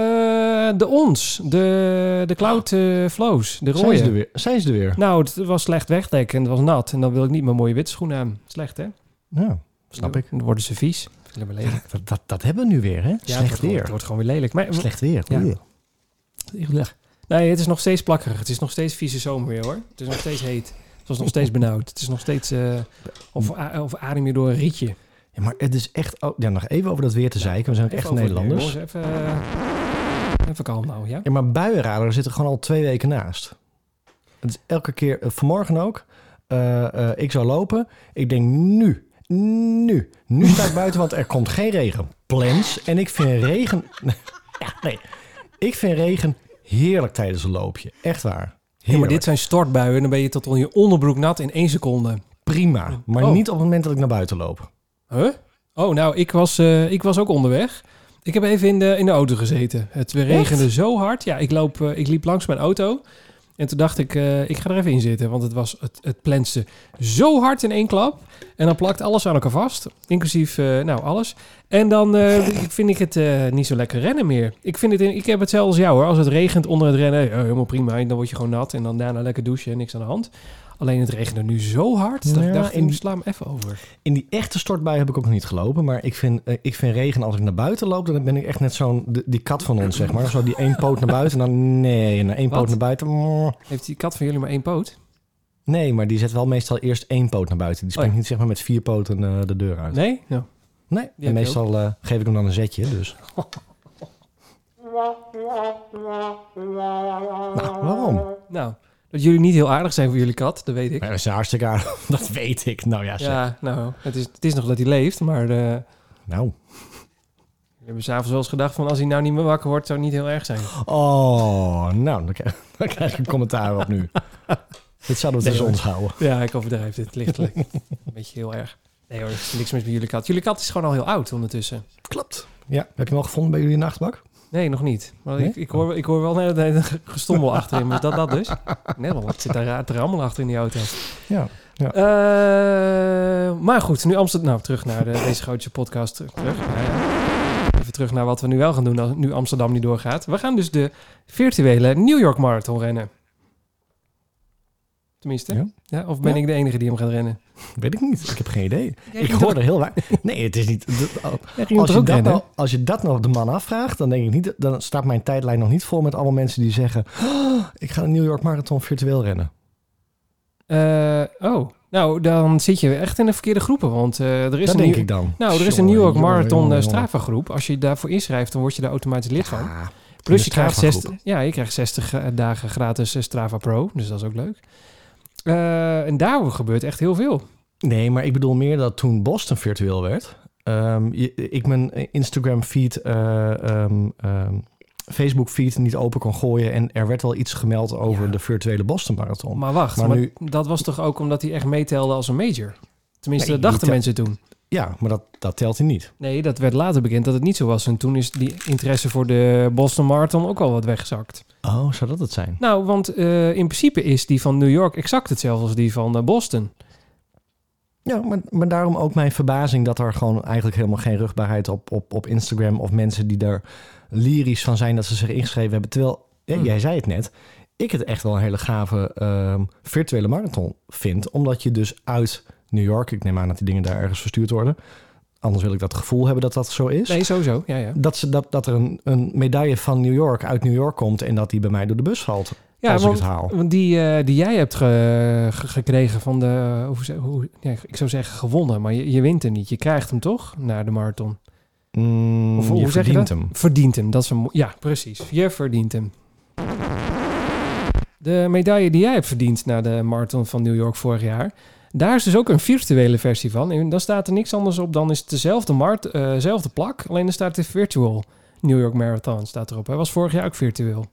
de ons, de, de Cloud eh, Flows, de Zijn ze, er rode. weer? Zijn ze er weer? Nou, het was slecht wegdek en het was nat. En dan wil ik niet mijn mooie witte schoenen aan. Slecht, hè? Ja, snap ik. Dan worden ze vies. Lelijk. Dat, dat, dat hebben we nu weer, hè? Ja, het Slecht wordt weer. Het wordt gewoon weer lelijk. Maar, Slecht weer. Ja. Nee, het is nog steeds plakkerig. Het is nog steeds vieze zomer weer, hoor. Het is nog steeds heet. Het was nog steeds benauwd. Het is nog steeds... eh, of, of adem je door een rietje. Ja, maar het is echt... Oh, ja, nog even over dat weer te zeiken. We zijn ook echt weer, Nederlanders. Even, eh, even kalm nou, ja? Ja, maar buienradar zit er gewoon al twee weken naast. Het is elke keer, eh, vanmorgen ook. eh, ik zou lopen. Ik denk nu, nu. Nu sta ik buiten, want er komt geen regen. Plans. En ik vind regen... ja, nee. Ik vind regen heerlijk tijdens een loopje. Echt waar. Ja, maar dit zijn stortbuien en dan ben je tot on je onderbroek nat in één seconde. Prima, maar Oh. niet op het moment dat ik naar buiten loop. Huh? Oh, nou, ik was, eh, ik was ook onderweg. Ik heb even in de, in de auto gezeten. Het regende zo hard. Ja, ik, loop, eh, ik liep langs mijn auto. En toen dacht ik, eh, ik ga er even in zitten. Want het, was, het, het plenste zo hard in één klap. En dan plakt alles aan elkaar vast. Inclusief, nou, alles. En dan vind ik het niet zo lekker rennen meer. Ik, vind het in, ik heb hetzelfde als jou hoor. Als het regent onder het rennen, helemaal prima. En dan word je gewoon nat. En dan daarna lekker douchen en niks aan de hand. Alleen het regende nu zo hard. Dat Ja, ik dacht, in- ik sla hem even over. In die echte stortbui heb ik ook nog niet gelopen. Maar ik vind, eh, ik vind regen als ik naar buiten loop. Dan ben ik echt net zo'n die kat van ons, zeg maar. Zo die één poot naar buiten. En dan nee, naar één Wat? poot naar buiten. Heeft die kat van jullie maar één poot? Nee, maar die zet wel meestal eerst één poot naar buiten. Die springt Oh ja. niet zeg maar met vier poten eh, de deur uit. Nee? Ja. Nee, en meestal eh, geef ik hem dan een zetje. Dus. nou, waarom? Nou, dat jullie niet heel aardig zijn voor jullie kat, dat weet ik. Ja, dat is hartstikke aardig. Dat weet ik. Nou ja, zeg. Ja, nou, het is, het is nog dat hij leeft, maar eh Nou. we hebben s'avonds wel eens gedacht van als hij nou niet meer wakker wordt, zou het niet heel erg zijn. Oh, nou, dan krijg, dan krijg ik een commentaar op nu. Dit zouden we Nee, tussen hoor. ons houden. Ja, ik overdrijf dit lichtelijk. Een beetje heel erg. Nee hoor, er is niks mis met jullie kat. Jullie kat is gewoon al heel oud ondertussen. Klopt. Ja, heb je hem al gevonden bij jullie in de achterbak? Nee, nog niet. Maar Nee? ik, ik, hoor, ik hoor wel net een gestommel achterin. Maar is dat dat dus? Nee, wel, wat zit daar te rammelen achter in die auto? Ja. Eh, maar goed, nu Amsterdam. Nou, terug naar de, deze grootste podcast. Terug. Nou ja. Even terug naar wat we nu wel gaan doen als nu Amsterdam niet doorgaat. We gaan dus de virtuele New York Marathon rennen. Tenminste. Ja. Ja. of ben Ja. ik de enige die hem gaat rennen? Weet ik niet. Ik heb geen idee. Jij ik hoor er heel weinig. Nee, het is niet. dat- hem Als je, dat nou, als je dat nou de man afvraagt, dan denk ik niet. Dan staat mijn tijdlijn nog niet vol met allemaal mensen die zeggen: "Oh, Ik ga de New York Marathon virtueel rennen. Eh, oh, nou, dan zit je echt in de verkeerde groepen. Want eh, er is Dat een denk New- ik dan. Nou, er is een New York jongen, Marathon jongen, eh. Strava groep. Als je daarvoor inschrijft, dan word je daar automatisch lid van. Ja, Plus je krijgt, Strava 60, ja, je krijgt 60 eh, dagen gratis Strava Pro. Dus dat is ook leuk. Eh, en daar gebeurt echt heel veel. Nee, maar ik bedoel meer dat toen Boston virtueel werd. ehm, je- ik mijn Instagram feed, eh, ehm, ehm, Facebook feed niet open kon gooien. En er werd wel iets gemeld over Ja. de virtuele Boston Marathon. Maar wacht, Maar maar nu- dat was toch ook omdat hij echt meetelde als een major? Tenminste, Nee, dat dachten mensen toen. Ja, maar dat, dat telt hij niet. Nee, dat werd later bekend dat het niet zo was. En toen is die interesse voor de Boston Marathon ook al wat weggezakt. Oh, zou dat het zijn? Nou, want eh, in principe is die van New York exact hetzelfde als die van eh, Boston. Ja, maar, maar daarom ook mijn verbazing dat er gewoon eigenlijk helemaal geen rugbaarheid op, op, op Instagram of mensen die daar lyrisch van zijn dat ze zich ingeschreven hebben. Terwijl, ja, Hmm. jij zei het net, ik het echt wel een hele gave ehm, virtuele marathon vind. Omdat je dus uit New York, ik neem aan dat die dingen daar ergens verstuurd worden. Anders wil ik dat gevoel hebben dat dat zo is. Nee, sowieso. Ja, ja. Dat, ze, dat, dat er een, een medaille van New York uit New York komt en dat die bij mij door de bus valt. Ja, als want, ik het haal. want die, eh, die jij hebt ge- ge- gekregen van de... Hoe, hoe, ja, ik zou zeggen gewonnen, maar je, je wint hem niet. Je krijgt hem toch naar de marathon. Mm, Of je hoe zeg je verdient dat? hem. Verdient hem, dat is een... Ja, precies. Je verdient hem. De medaille die jij hebt verdiend na de marathon van New York vorig jaar... Daar is dus ook een virtuele versie van. En dan staat er niks anders op dan is het dezelfde, mart, eh, dezelfde plak. Alleen dan staat de virtual New York Marathon staat erop. Hij was vorig jaar ook virtueel.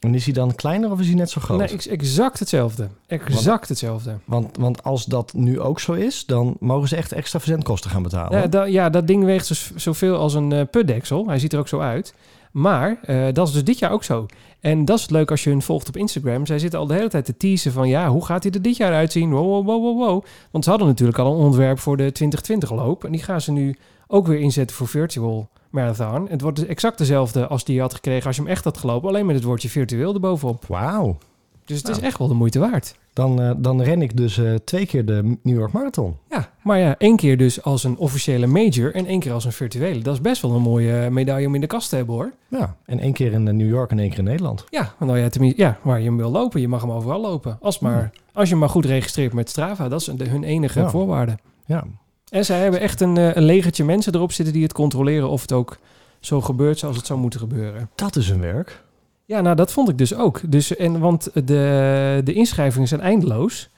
En is hij dan kleiner of is hij net zo groot? Nee, ex- exact hetzelfde. Exact hetzelfde. Want, want als dat nu ook zo is, dan mogen ze echt extra verzendkosten gaan betalen. Ja, da- ja, dat ding weegt dus zoveel als een eh putdeksel. Hij ziet er ook zo uit. Maar eh, dat is dus dit jaar ook zo. En dat is het leuk als je hun volgt op Instagram. Zij zitten al de hele tijd te teasen van... ja, hoe gaat hij er dit jaar uitzien? Wow, wow, wow, wow, wow. Want ze hadden natuurlijk al een ontwerp voor de 2020-loop. En die gaan ze nu ook weer inzetten voor virtual marathon. Het wordt exact dezelfde als die je had gekregen als je hem echt had gelopen. Alleen met het woordje virtueel erbovenop. Wauw. Dus het is Nou. echt wel de moeite waard. Dan, eh, dan ren ik dus eh, twee keer de New York Marathon. Ja, maar ja, één keer dus als een officiële major en één keer als een virtuele. Dat is best wel een mooie eh, medaille om in de kast te hebben hoor. Ja, en één keer in New York en één keer in Nederland. Ja, nou ja, tenminste, ja, waar je hem wil lopen. Je mag hem overal lopen. Als, maar, als je hem maar goed registreert met Strava, dat is de- hun enige Ja. voorwaarde. Ja, En zij hebben echt een, een legertje mensen erop zitten die het controleren of het ook zo gebeurt zoals het zou moeten gebeuren. dat is hun werk. Ja, nou dat vond ik dus ook. Dus, en, want de, de inschrijvingen zijn eindeloos.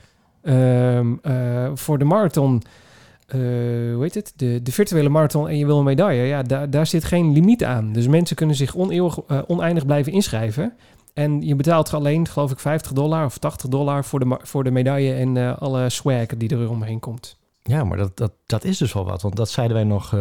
Ehm, eh, voor de marathon, eh, hoe heet het? De, de virtuele marathon en je wil een medaille. Ja, daar, daar zit geen limiet aan. Dus mensen kunnen zich oneeuwig, eh, oneindig blijven inschrijven. En je betaalt alleen, geloof ik, 50 dollar of 80 dollar voor de, voor de medaille en alle swag die er omheen komt. Ja, maar dat, dat, dat is dus wel wat. Want dat zeiden wij nog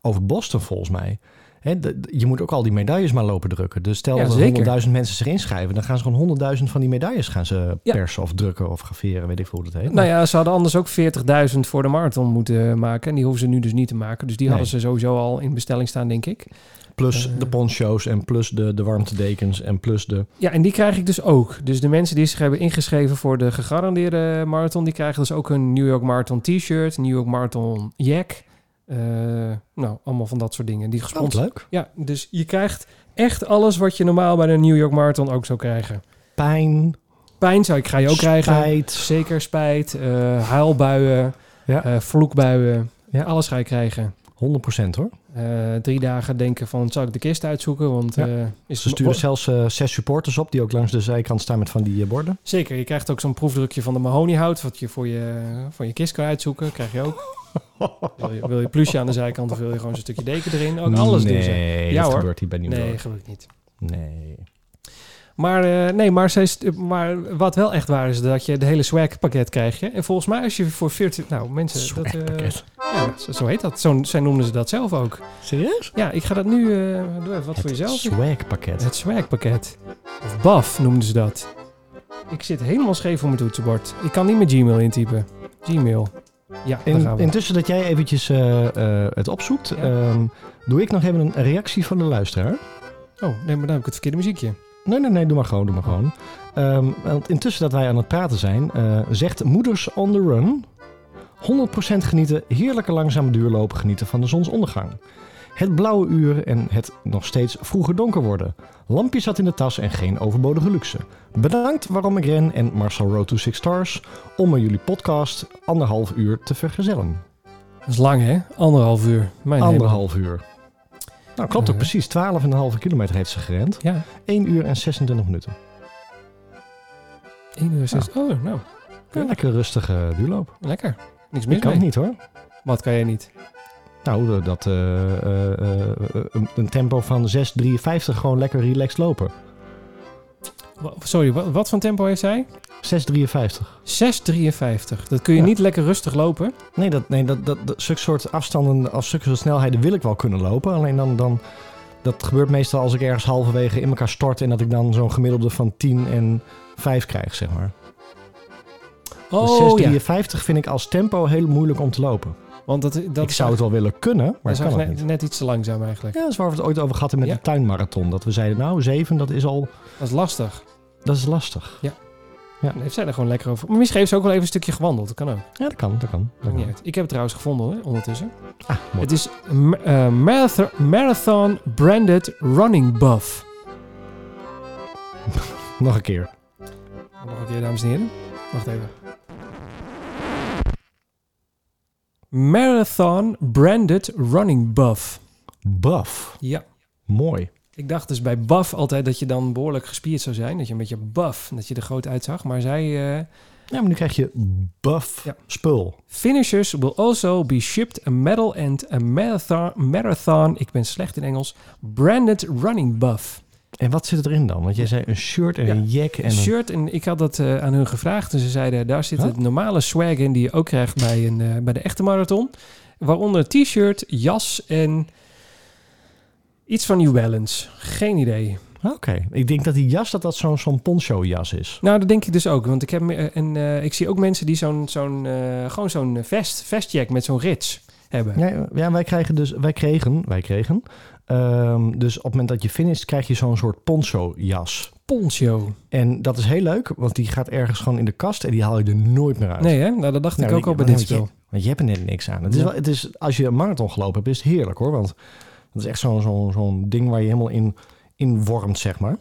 over Boston volgens mij. Hè, je moet ook al die medailles maar lopen drukken. Dus stel Ja, dat er zeker. 100.000 mensen zich inschrijven... dan gaan ze gewoon 100.000 van die medailles gaan ze Ja. persen of drukken of graveren. Weet ik veel hoe dat heet. Nou ja, ze hadden anders ook 40.000 voor de marathon moeten maken. En die hoeven ze nu dus niet te maken. Dus die Nee. hadden ze sowieso al in bestelling staan, denk ik. Plus Eh. de poncho's en plus de, de warmtedekens en plus de... Ja, en die krijg ik dus ook. Dus de mensen die zich hebben ingeschreven voor de gegarandeerde marathon... die krijgen dus ook een New York Marathon t-shirt, New York Marathon jack. Eh, nou, allemaal van dat soort dingen. Die Oh, gesponsord. leuk. Ja, dus je krijgt echt alles wat je normaal bij de New York Marathon ook zou krijgen. Pijn, Pijn zou ik, ga je ook krijgen. spijt. Zeker spijt, eh huilbuien, Ja. eh, vloekbuien. Ja. Alles ga je krijgen. 100% hoor. Drie dagen denken van, zal ik de kist uitzoeken? Want Ja. is Ze sturen zelfs zes supporters op... die ook langs de zijkant staan met van die borden. Zeker, je krijgt ook zo'n proefdrukje van de mahoniehout... wat je voor je, voor je kist kan uitzoeken. Krijg je ook. Wil je, wil je plusje aan de zijkant of wil je gewoon zo'n stukje deken erin? Ook alles doen ze. Nee, Ja, dat hoor. gebeurt hier bij Nee, gelukkig niet. Nee. Maar, eh, nee, maar, zij, st- maar wat wel echt waar is, dat je de hele swag pakket krijgt. je. En volgens mij als je voor 40... Nou, mensen... Dat, eh, Swagpakket. ja, zo, zo heet dat. Zo, zij noemden ze dat zelf ook. Serieus? Ja, ik ga dat nu... eh doe even wat voor Het jezelf. swagpakket. Het swagpakket. Of BAF noemden ze dat. Ik zit helemaal scheef op mijn toetsenbord. Ik kan niet mijn Gmail intypen. Gmail. Ja, daar In, gaan we. intussen dat jij eventjes eh, eh, het opzoekt, Ja. ehm, doe ik nog even een reactie van de luisteraar. Oh, nee, maar dan heb ik het verkeerde muziekje. Nee, nee, nee, doe maar gewoon, doe maar gewoon. Ehm, want intussen dat wij aan het praten zijn, eh, zegt Moeders on the Run... 100% genieten, heerlijke langzame duurlopen genieten van de zonsondergang. Het blauwe uur en het nog steeds vroeger donker worden. Lampje zat in de tas en geen overbodige luxe. Bedankt waarom ik ren en Marcel Road to Six Stars... om me jullie podcast anderhalf uur te vergezellen. Dat is lang, hè? Anderhalf uur. Mijn hemel. Anderhalf uur. Nou, klopt ook precies. 12,5 kilometer heeft ze gerend. Ja, 1 uur en 26 minuten. 1 uur 6. Oh, nou, Een lekker rustige duurloop. lekker. Niks Ik mis kan mee. het niet hoor. Wat kan jij niet? Nou, eh, dat eh, eh, een, tempo van 6,53 gewoon lekker relaxed lopen. Sorry, wa- wat voor tempo heeft zij? 6,53. 6,53. Dat kun je Ja. niet lekker rustig lopen. Nee, dat, nee dat, dat, dat, zulke soort afstanden, of zulke soort snelheden wil ik wel kunnen lopen. Alleen dan, dan, dat gebeurt meestal als ik ergens halverwege in elkaar stort en dat ik dan zo'n gemiddelde van 10 en 5 krijg, zeg maar. Oh dus ja, 6,53 vind ik als tempo heel moeilijk om te lopen. Want dat, dat ik zou het wel willen kunnen, maar dat kan het net, niet. net iets te langzaam eigenlijk. Ja, dat is waar we het ooit over gehad hebben met Ja. de tuinmarathon. Dat we zeiden, nou, 7, dat is al, Dat is lastig. dat is lastig. Dan heeft zij er gewoon lekker over. Maar misschien heeft ze ook wel even een stukje gewandeld. Dat kan ook. Ja, dat kan, dat kan. Dat niet. Ik heb het trouwens gevonden hè, ondertussen. Ah, mooi. Het is eh, marathon, marathon Branded Running Buff. Nog een keer. Nog een keer, dames en heren. Wacht even. Marathon Branded Running Buff. Buff. Ja. Mooi. Ik dacht dus bij buff altijd dat je dan behoorlijk gespierd zou zijn. Dat je een beetje buff, dat je er groot uitzag. Maar zij... eh, Ja, maar nu krijg je buff Ja. spul. Finishers will also be shipped a medal and a marathon, marathon, ik ben slecht in Engels, branded running buff. En wat zit erin dan? Want jij zei een shirt en Ja. een jack en Een shirt, en ik had dat eh, aan hun gevraagd en ze zeiden, daar zit Huh? het normale swag in die je ook krijgt bij, een, eh, bij de echte marathon. Waaronder een t-shirt, jas en iets van New Balance. Geen idee. Oké. Ik denk dat die jas, dat dat zo'n zo'n poncho jas is. Nou, dat denk ik dus ook. Want ik, heb, me- en, eh, ik zie ook mensen die zo'n, zo'n, eh, gewoon zo'n vest, vestjack met zo'n rits hebben. Ja, ja, wij krijgen dus... Wij kregen... Wij kregen... ehm, dus op het moment dat je finisht, krijg je zo'n soort poncho jas. Poncho. En dat is heel leuk, want die gaat ergens gewoon in de kast en die haal je er nooit meer uit. Nee, hè? Nou, dat dacht Nou, ik ook die- al bij dit je- spel. Want je hebt er net niks aan. Het is Ja. wel, het is, als je een marathon gelopen hebt, is het heerlijk hoor. Want dat is echt zo'n zo'n zo'n ding waar je helemaal in, in wormt, zeg maar.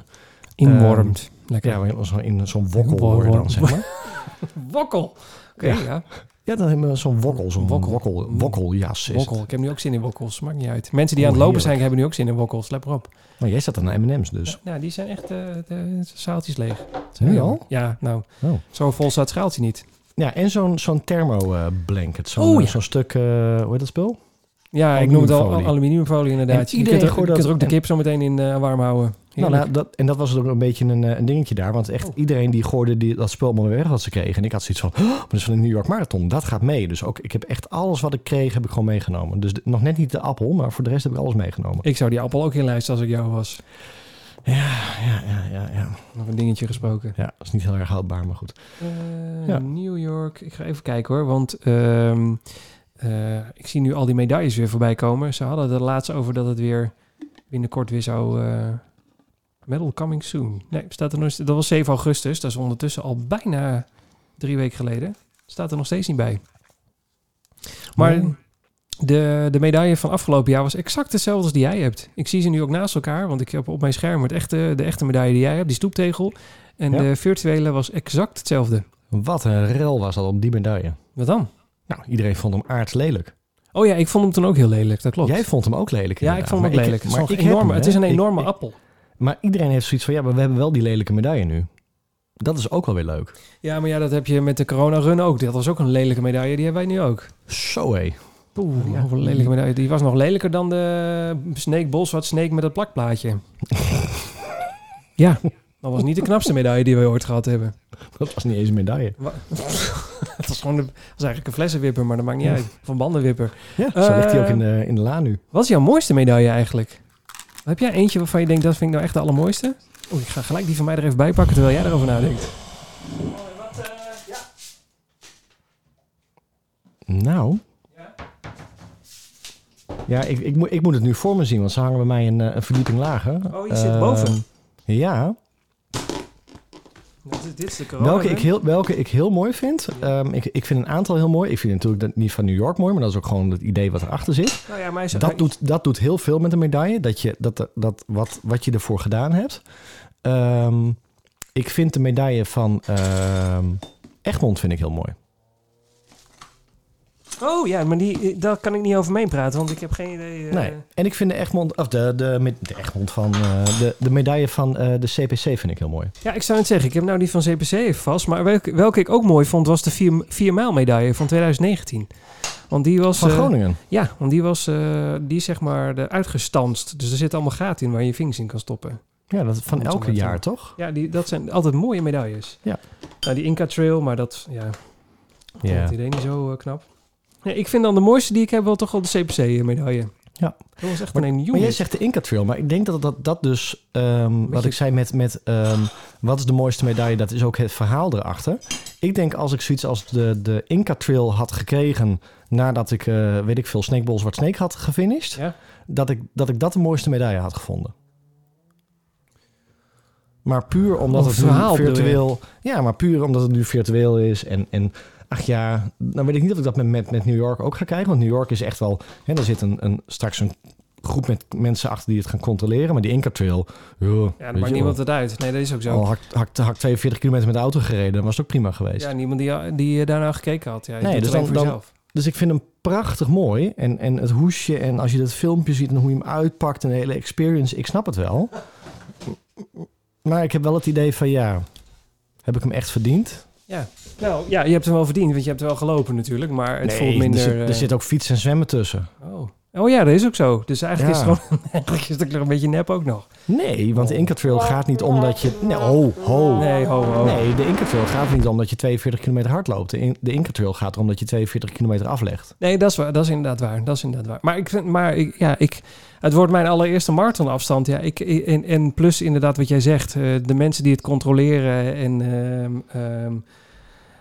Inwormt. Lekker. Ja, waar je zo in zo'n wokkel word je dan, zeg maar. Wokkel. Oké, Ja. ja. Ja, dan hebben we zo'n wokkel, zo'n Wokkel. wokkel. wokkeljas is Wokkel. Ik heb nu ook zin in wokkels. Maakt niet uit. Mensen die aan Oh, het lopen zijn, hebben nu ook zin in wokkels. Let maar op. Maar jij staat aan de M&M's dus. Nou, die zijn echt eh, de zaaltjes leeg. Nu al? Ja, nou. Oh. Zo vol staat schaaltje niet. Ja, en zo'n zo'n thermo eh, blanket. Zo'n Oh, ja. zo'n stuk, eh, hoe heet dat spul? Ja, ik noem het al Aluminiumfolie. inderdaad. En Je kunt er, je kunt er ook de kip zo meteen in eh, warm houden. Nou, Heerlijk. nou, dat, en dat was ook een beetje een, eh, een dingetje daar. Want echt Oh. iedereen die gooide die, dat spul maar weer weg wat ze kregen. En ik had zoiets van, oh, maar dat is van de New York Marathon. Dat gaat mee. Dus ook, ik heb echt alles wat ik kreeg, heb ik gewoon meegenomen. Dus de- nog net niet de appel, maar voor de rest heb ik alles meegenomen. Ik zou die appel ook inlijsten als ik jou was. Ja, ja, ja, ja. Ja, Nog een dingetje gesproken. ja dat is niet heel erg houdbaar, maar goed. Eh, Ja. New York. Ik ga even kijken hoor. Want ehm, eh, ik zie nu al die medailles weer voorbij komen. Ze hadden het er laatst over dat het weer binnenkort weer zou... medal coming soon. Nee, staat er nog, dat was 7 augustus. Dat is ondertussen al bijna drie weken geleden. Staat er nog steeds niet bij. Maar de, de medaille van afgelopen jaar was exact hetzelfde als die jij hebt. Ik zie ze nu ook naast elkaar, want ik heb op mijn scherm het echte, de echte medaille die jij hebt, die stoeptegel. En Ja. de virtuele was exact hetzelfde. Wat een rel was dat op die medaille. Wat dan? Nou, iedereen vond hem aardslelijk. Oh ja, ik vond hem toen ook heel lelijk, dat klopt. Jij vond hem ook lelijk ja, ik vond hem ook lelijk. ik- het, is maar ik het is een enorme ik- appel. Maar iedereen heeft zoiets van, ja, maar we hebben wel die lelijke medaille nu. Dat is ook wel weer leuk. Ja, maar ja, dat heb je met de corona run ook. Dat was ook een lelijke medaille, die hebben wij nu ook. Zo hé. Oeh, Ja. een lelijke medaille. Die was nog lelijker dan de Snake Boswat Snake met het plakplaatje. ja, dat was niet de knapste medaille die we ooit gehad hebben. Dat was niet eens een medaille. Het was gewoon de, was eigenlijk een flessenwipper, maar dat maakt niet uit. Een bandenwipper. Ja, zo ligt hij ook Eh, in de, in de la nu. Wat is jouw mooiste medaille eigenlijk? Heb jij eentje waarvan je denkt, dat vind ik nou echt de allermooiste? Oeh, ik ga gelijk die van mij er even bij pakken terwijl jij erover nadenkt. Nou. Ja, ik, ik, moet, ik moet het nu voor me zien, want ze hangen bij mij een, eh, een verdieping lager. Oh, je zit Eh, boven. Ja. Dit is, dit is de corona Welke ik, heel, welke ik heel mooi vind. Ehm, ik, ik vind een aantal heel mooi. Ik vind natuurlijk dat niet van New York mooi, maar dat is ook gewoon het idee wat erachter zit. Nou ja, maar is, Dat doet, dat doet heel veel met een medaille. Dat je, dat, dat, wat, wat je ervoor gedaan hebt. Ehm, ik vind de medaille van ehm, Egmond vind ik heel mooi. Oh ja, maar die, daar kan ik niet over meepraten, want ik heb geen idee. eh, Nee. En ik vind de Egmond, of de, de, de Egmond van eh, de, de medaille van eh, de CPC vind ik heel mooi. Ja, ik zou het zeggen, ik heb nou die van CPC vast. Maar welke, welke ik ook mooi vond, was de 4, 4 mijl medaille van 2019. Want die was... Van eh, Groningen. ja, want die was eh, die zeg maar de uitgestanst. Dus er zitten allemaal gaten in waar je je vingers in kan stoppen. Ja, dat van elke jaar, toch? Ja, die, dat zijn altijd mooie medailles. Ja. Nou, die Inca Trail, maar dat, ja, Ja. idee niet zo eh, knap. Nee, ik vind dan de mooiste die ik heb wel toch wel de CPC-medaille. Ja. Dat was echt Maar- een Maar jij zegt de Inca Trail, maar ik denk dat dat, dat dus, ehm, wat je- ik zei met, met ehm, wat is de mooiste medaille, dat is ook het verhaal erachter. Ik denk als ik zoiets als de, de Inca Trail had gekregen nadat ik, eh, weet ik veel, Snake Ball Zwart Snake had gefinished, Ja? dat, ik, dat ik dat de mooiste medaille had gevonden. Maar puur omdat het verhaal virtueel... Ja, maar puur omdat het nu virtueel is en... en Ach ja, dan weet ik niet of ik dat met, met, met New York ook ga krijgen. Want New York is echt wel... Hè, er zit een, een, straks een groep met mensen achter die het gaan controleren. Maar die Inca Trail... Ja, dat je maakt niemand het uit. Nee, dat is ook zo. Al hak, hak, hak 42 kilometer met de auto gereden, dan was het ook prima geweest. Ja, niemand die, die eh, daarna gekeken had. Ja, Nee, dus dan- voor dan-. Dus ik vind hem prachtig mooi. En, en het hoesje en als je dat filmpje ziet en hoe je hem uitpakt en de hele experience, ik snap het wel. Maar ik heb wel het idee van ja, heb ik hem echt verdiend? Ja. Nou, ja, je hebt hem wel verdiend, want je hebt wel gelopen natuurlijk. Maar het voelt minder... er, zit, er eh, zit ook fietsen en zwemmen tussen. oh. oh ja, dat is ook zo. Dus eigenlijk Ja. is het gewoon... eigenlijk is het een beetje nep ook nog. Nee, want de Inca Trail gaat niet omdat je... Nee, ho, ho. Nee, ho, ho. Nee, de Inca Trail gaat niet omdat je 42 kilometer hard loopt. De, in- de Inca Trail gaat erom dat je 42 kilometer aflegt. Nee, dat is, waar, dat is inderdaad waar. Dat is inderdaad waar. Maar, ik vind, maar ik, ja, ik, het wordt mijn allereerste marathonafstand. Ja, ik, en, en plus inderdaad wat jij zegt. eh, de mensen die het controleren en ehm, ehm, eh,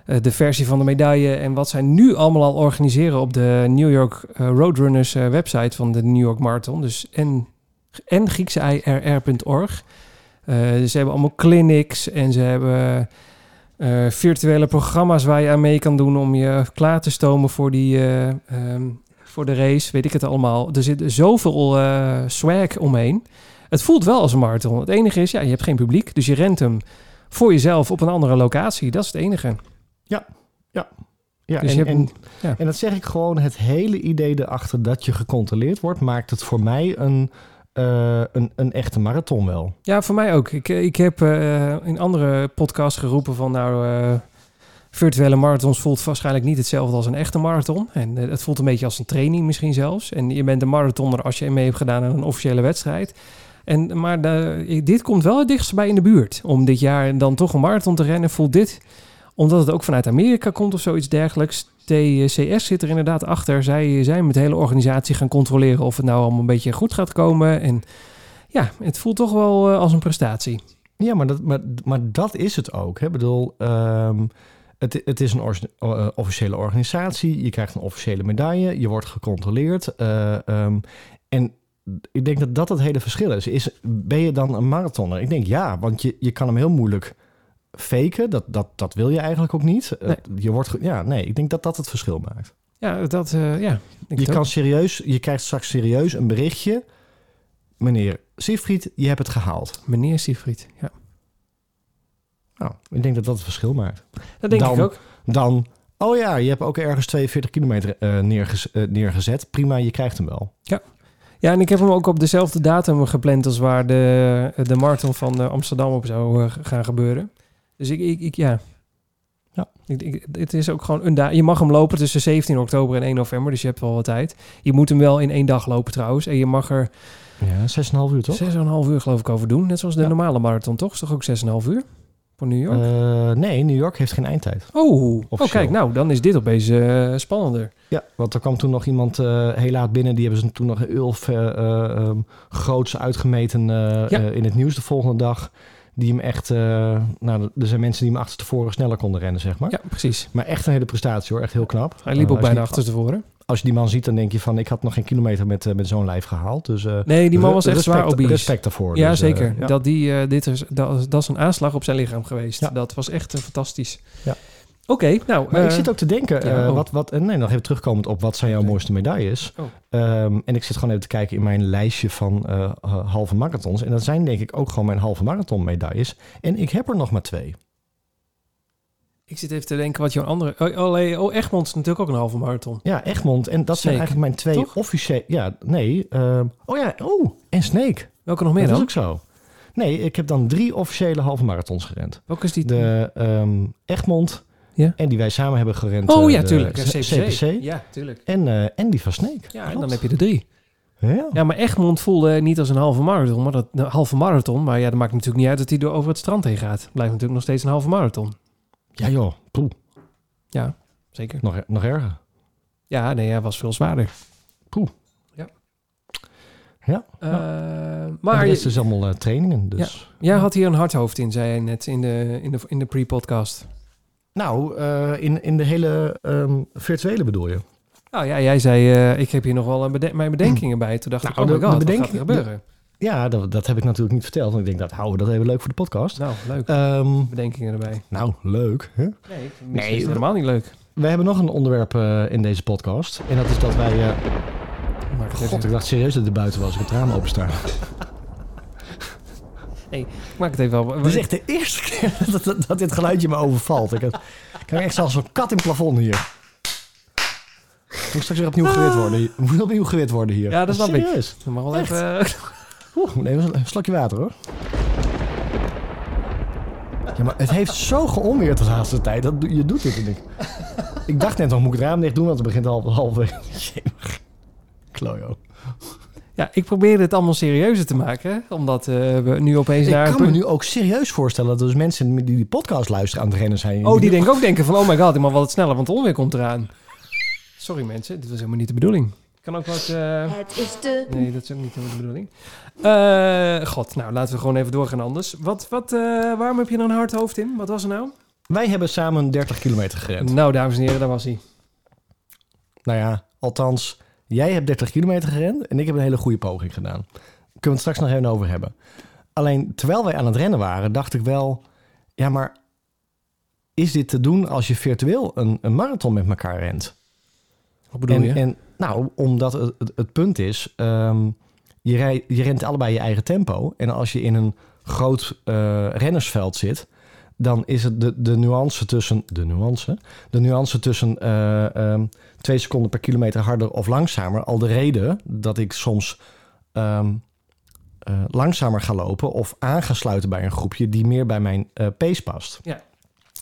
de versie van de medaille... en wat zij nu allemaal al organiseren op de New York eh, Roadrunners eh, website van de New York Marathon. Dus en, en griekse-irr.org. Eh, ze hebben allemaal clinics en ze hebben... eh, virtuele programma's waar je aan mee kan doen om je klaar te stomen voor, die, eh, ehm, voor de race. Weet ik het allemaal. Er zit zoveel eh swag omheen. Het voelt wel als een marathon. Het enige is, ja, je hebt geen publiek. Dus je rent hem voor jezelf op een andere locatie. Dat is het enige. Ja, Dus en, je hebt- en, ja. en dat zeg ik gewoon, het hele idee erachter dat je gecontroleerd wordt, maakt het voor mij een, eh, een, een echte marathon wel. Ja, voor mij ook. Ik, eh, ik heb eh, in andere podcasts geroepen van nou... virtuele marathons voelt waarschijnlijk niet hetzelfde als een echte marathon. En het voelt een beetje als een training misschien zelfs. En je bent een marathoner als je mee hebt gedaan aan een officiële wedstrijd. En, maar de, dit komt wel het dichtst bij in de buurt. Om dit jaar dan toch een marathon te rennen. Voelt dit, omdat het ook vanuit Amerika komt of zoiets dergelijks. TCS zit er inderdaad achter. Zij zijn met de hele organisatie gaan controleren of het nou allemaal een beetje goed gaat komen. En ja, het voelt toch wel eh, als een prestatie. Ja, maar dat, maar, maar dat is het ook. Ik bedoel, ehm, het, het is een eh, officiële organisatie. Je krijgt een officiële medaille. Je wordt gecontroleerd. eh, ehm, en ik denk dat dat het hele verschil is. is. Ben je dan een marathoner? Ik denk ja, want je, je kan hem heel moeilijk faken. Dat, dat, dat wil je eigenlijk ook niet. Eh, Nee. Je wordt, ja, nee, ik denk dat dat het verschil maakt. Ja, dat, eh, ja. ik Je, ook. kan serieus, je krijgt straks serieus een berichtje. Meneer Siegfried, je hebt het gehaald. Meneer Siegfried, ja. Nou, ik denk dat dat het verschil maakt. Dat denk Dan- ik ook. Dan, oh ja, je hebt ook ergens 42 kilometer eh, neergez- eh, neergezet. Prima, je krijgt hem wel. Ja, en ik heb hem ook op dezelfde datum gepland als waar de, de marathon van eh, Amsterdam op zou eh, gaan gebeuren. Dus ik, ik, ik ja. Ja. Ik, ik, het is ook gewoon een dag. Je mag hem lopen tussen 17 oktober en 1 november, dus je hebt wel wat tijd. Je moet hem wel in één dag lopen trouwens. En je mag er Ja, 6,5 uur toch? 6,5 uur geloof ik over doen. Net zoals de Ja. normale marathon, toch? Is toch ook 6,5 uur? Voor New York? Eh, nee, New York heeft geen eindtijd. oh, oh, kijk, nou, dan is dit opeens eh, spannender. Ja, want er kwam toen nog iemand eh, heel laat binnen. Die hebben ze toen nog heel eh, ehm, groots uitgemeten Ja. in het nieuws de volgende dag. Die hem echt, eh, nou, er zijn mensen die hem achterstevoren sneller konden rennen, zeg maar. Ja, precies. Maar echt een hele prestatie hoor, echt heel knap. Hij liep Eh, ook bijna die- achterstevoren. Als je die man ziet, dan denk je van, ik had nog geen kilometer met, eh, met zo'n lijf gehaald. Dus Nee, die man was echt zwaar obese. Respect daarvoor. Ja, Dus, zeker. ja. Dat, die, dit is, dat, is- dat is een aanslag op zijn lichaam geweest. Ja. Dat was echt fantastisch. Ja. Oké, nou... Maar ik eh, zit ook te denken, ja, eh, oh. wat, wat, en nee, nog even terugkomend op wat zijn jouw mooiste medailles. Oh. Ehm, en ik zit gewoon even te kijken in mijn lijstje van eh, halve marathons. En dat zijn denk ik ook gewoon mijn halve marathon medailles. En ik heb er nog maar twee. Ik zit even te denken wat jouw andere... Oh, oh, oh, Egmond is natuurlijk ook een halve marathon. Ja, Egmond. En dat zijn eigenlijk mijn twee officiële... Ja, nee. ehm, oh ja, oh, en Snake. Welke nog meer dat is dan? ook zo. Nee, ik heb dan drie officiële halve marathons gerend. Welke is die? De ehm, Egmond. Ja. En die wij samen hebben gerend. oh eh, ja, de tuurlijk. C- CPC. CPC. Ja, tuurlijk. En, eh, en die van Snake. Ja, en dan heb je er drie. Ja. Ja, maar Egmond voelde niet als een halve marathon, maar dat een halve marathon. Maar ja, dat maakt natuurlijk niet uit dat hij door over het strand heen gaat. Blijft natuurlijk nog steeds een halve marathon. ja joh, poeh, Ja, zeker. nog, nog erger. Ja, nee, hij was veel zwaarder. Poeh. Ja. Ja. Eh, Maar maar de je, rest is allemaal eh, trainingen. Dus. jij had hier een hard hoofd in, zei je net in de, in de, in de pre-podcast. Nou, eh, in, in de hele ehm, virtuele bedoel je? Nou ja, jij zei, eh, ik heb hier nog wel bede- mijn bedenkingen bij. Toen dacht Nou, ik, oh de- my god, de wat bedenking- gaat er gebeuren? Ja, dat, dat heb ik natuurlijk niet verteld. Want ik denk, dat houden we dat even leuk voor de podcast. Nou, leuk. Ehm, Bedenkingen erbij. nou, leuk. Hè? Nee, Nee, is helemaal niet leuk. We hebben nog een onderwerp eh, in deze podcast. En dat is dat wij... God, ik dacht serieus dat het buiten was. Ik het raam openstaan. ik maak het even wel. Het is echt de eerste keer dat, dat, dat dit geluidje me overvalt. Ik, heb- ik krijg echt zelfs zo'n kat in het plafond hier. Moet straks weer opnieuw gewit worden. Moet opnieuw gewit worden hier. Ja, dat snap ik. Serieus. Ik mag wel Echt? even... eh, Oeh, moet even een slokje water hoor. Ja, maar het heeft zo geonweerd de laatste tijd. Dat, je doet het en ik. Ik dacht net nog, moet ik het raam dicht doen? Want het begint half, halverwege. Jemig. Klojo. Ja, ik probeerde het allemaal serieuzer te maken. Omdat eh, we nu opeens Ik naar... een kan me nu ook serieus voorstellen dat er dus mensen die die podcast luisteren aan het rennen zijn. Oh, die denken ook denken van... Oh my god, ik mag wel wat sneller, want het onweer komt eraan. Sorry mensen, dit was helemaal niet de bedoeling. Ik kan ook wat... eh, Het is de Nee, dat is ook niet helemaal de bedoeling. Eh, God, nou laten we gewoon even doorgaan anders. Wat, wat, eh, waarom heb je er een hard hoofd in? Wat was er nou? Wij hebben samen 30 kilometer gerend. Nou, dames en heren, daar was hij. Nou ja, althans, jij hebt 30 kilometer gerend en ik heb een hele goede poging gedaan. Kunnen we het straks nog even over hebben. Alleen, terwijl wij aan het rennen waren, dacht ik wel... Ja, maar is dit te doen als je virtueel een, een marathon met elkaar rent? Wat bedoel en, je? En, nou, omdat het, het, het punt is... ehm, je, rij, je rent allebei je eigen tempo. En als je in een groot eh, rennersveld zit... dan is het de, de nuance tussen... De nuance? De nuance tussen eh, ehm, twee seconden per kilometer harder of langzamer... al de reden dat ik soms ehm, eh, langzamer ga lopen... of aan ga sluiten bij een groepje die meer bij mijn eh, pace past. Ja.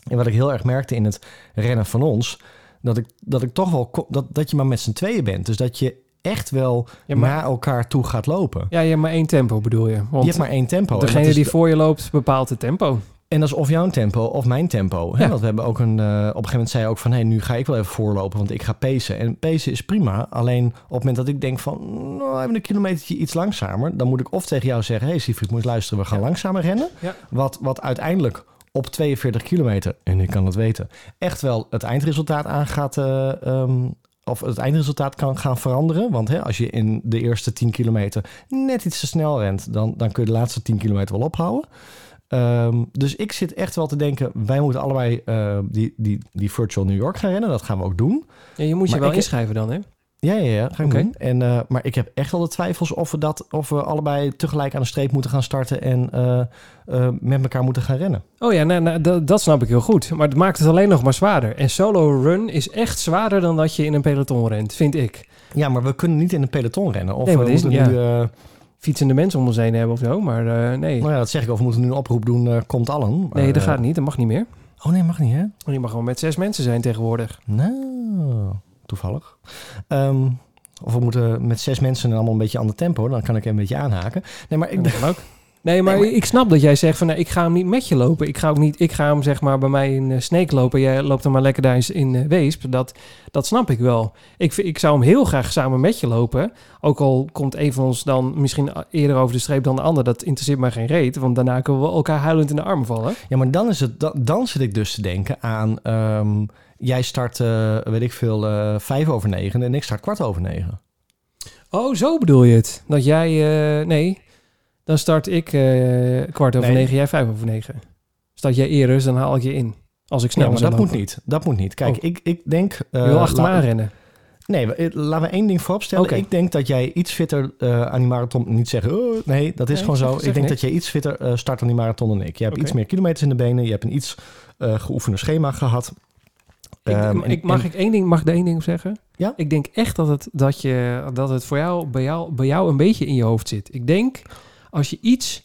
En wat ik heel erg merkte in het rennen van ons... dat ik, dat ik toch wel... Dat, dat je maar met z'n tweeën bent. Dus dat je echt wel Ja, maar, naar elkaar toe gaat lopen. ja, je hebt maar één tempo bedoel je. Want je hebt maar één tempo. Degene die voor je loopt bepaalt het tempo. En dat is of jouw tempo of mijn tempo. Hè? Ja. Want we hebben ook een. eh, op een gegeven moment zei je ook van: hé, nu ga ik wel even voorlopen, want ik ga pacen. En pacen is prima. Alleen op het moment dat ik denk van. Nou, even een kilometertje iets langzamer. Dan moet ik of tegen jou zeggen: hé, hey, Siegfried, moet je luisteren, we gaan Ja. langzamer rennen. Ja. Wat, wat uiteindelijk op 42 kilometer, en ik kan het weten, echt wel het eindresultaat aangaat. eh, ehm, of het eindresultaat kan gaan veranderen. Want hè, als je in de eerste 10 kilometer net iets te snel rent, dan, dan kun je de laatste 10 kilometer wel ophouden. Ehm, dus ik zit echt wel te denken, wij moeten allebei eh, die, die, die virtual New York gaan rennen. Dat gaan we ook doen. Ja, je moet je Maar wel inschrijven dan, hè? Ja, ja, ja, ga ik doen. En, eh, maar ik heb echt wel de twijfels of we, dat, of we allebei tegelijk aan de streep moeten gaan starten en eh, met elkaar moeten gaan rennen. Oh ja, nou, nou, dat, snap ik heel goed. Maar het maakt het alleen nog maar zwaarder. En solo run is echt zwaarder dan dat je in een peloton rent, vind ik. Ja, maar we kunnen niet in een peloton rennen. Of Nee, maar we moeten nu... Fietsende mensen om ons heen hebben of zo, maar eh, nee. nou ja, dat zeg ik. Of we moeten nu een oproep doen, eh, komt allen. Maar, Nee, dat eh, gaat niet. Dat mag niet meer. Oh nee, mag niet hè? Want je mag gewoon met zes mensen zijn tegenwoordig. Nou, toevallig. Ehm, of we moeten met zes mensen en allemaal een beetje ander tempo. Dan kan ik een beetje aanhaken. Nee, maar ik Dat kan ook. Nee, maar, Nee, maar- ik snap dat jij zegt van nou, ik ga hem niet met je lopen. Ik ga, ook niet, ik ga hem zeg maar bij mij in uh, Sneek lopen. Jij loopt hem maar lekker daar in, in eh, Weesp. Dat, dat snap ik wel. Ik, ik zou hem heel graag samen met je lopen. Ook al komt een van ons dan misschien eerder over de streep dan de ander. Dat interesseert mij geen reet. Want daarna kunnen we elkaar huilend in de armen vallen. Ja, maar dan, is het, dan, dan zit ik dus te denken aan... ehm, jij start, eh, weet ik veel, eh, vijf over negen en ik start kwart over negen. Oh, zo bedoel je het? Dat jij... eh, nee, dan start ik eh, kwart over Nee. negen, jij vijf over negen. Start jij eerder, dus dan haal ik je in. Als ik Ja, snel maar dat moet niet. Dat moet niet. Kijk, Oh. ik, ik denk... eh, Je wil achter me aanrennen. Nee, eh, laten we één ding vooropstellen. Oké. Ik denk dat jij iets fitter aan die marathon... Niet zeggen, oh, nee, dat is Nee, gewoon zo. ik denk niks. dat jij iets fitter eh, start aan die marathon dan ik. Je hebt iets meer kilometers in de benen. Je hebt een iets eh geoefende schema gehad. Ik, Ehm, en- mag en- ik één ding, mag ik er één ding zeggen? Ja? Ik denk echt dat het, dat je, dat het voor jou bij, jou bij jou een beetje in je hoofd zit. Ik denk, als je iets...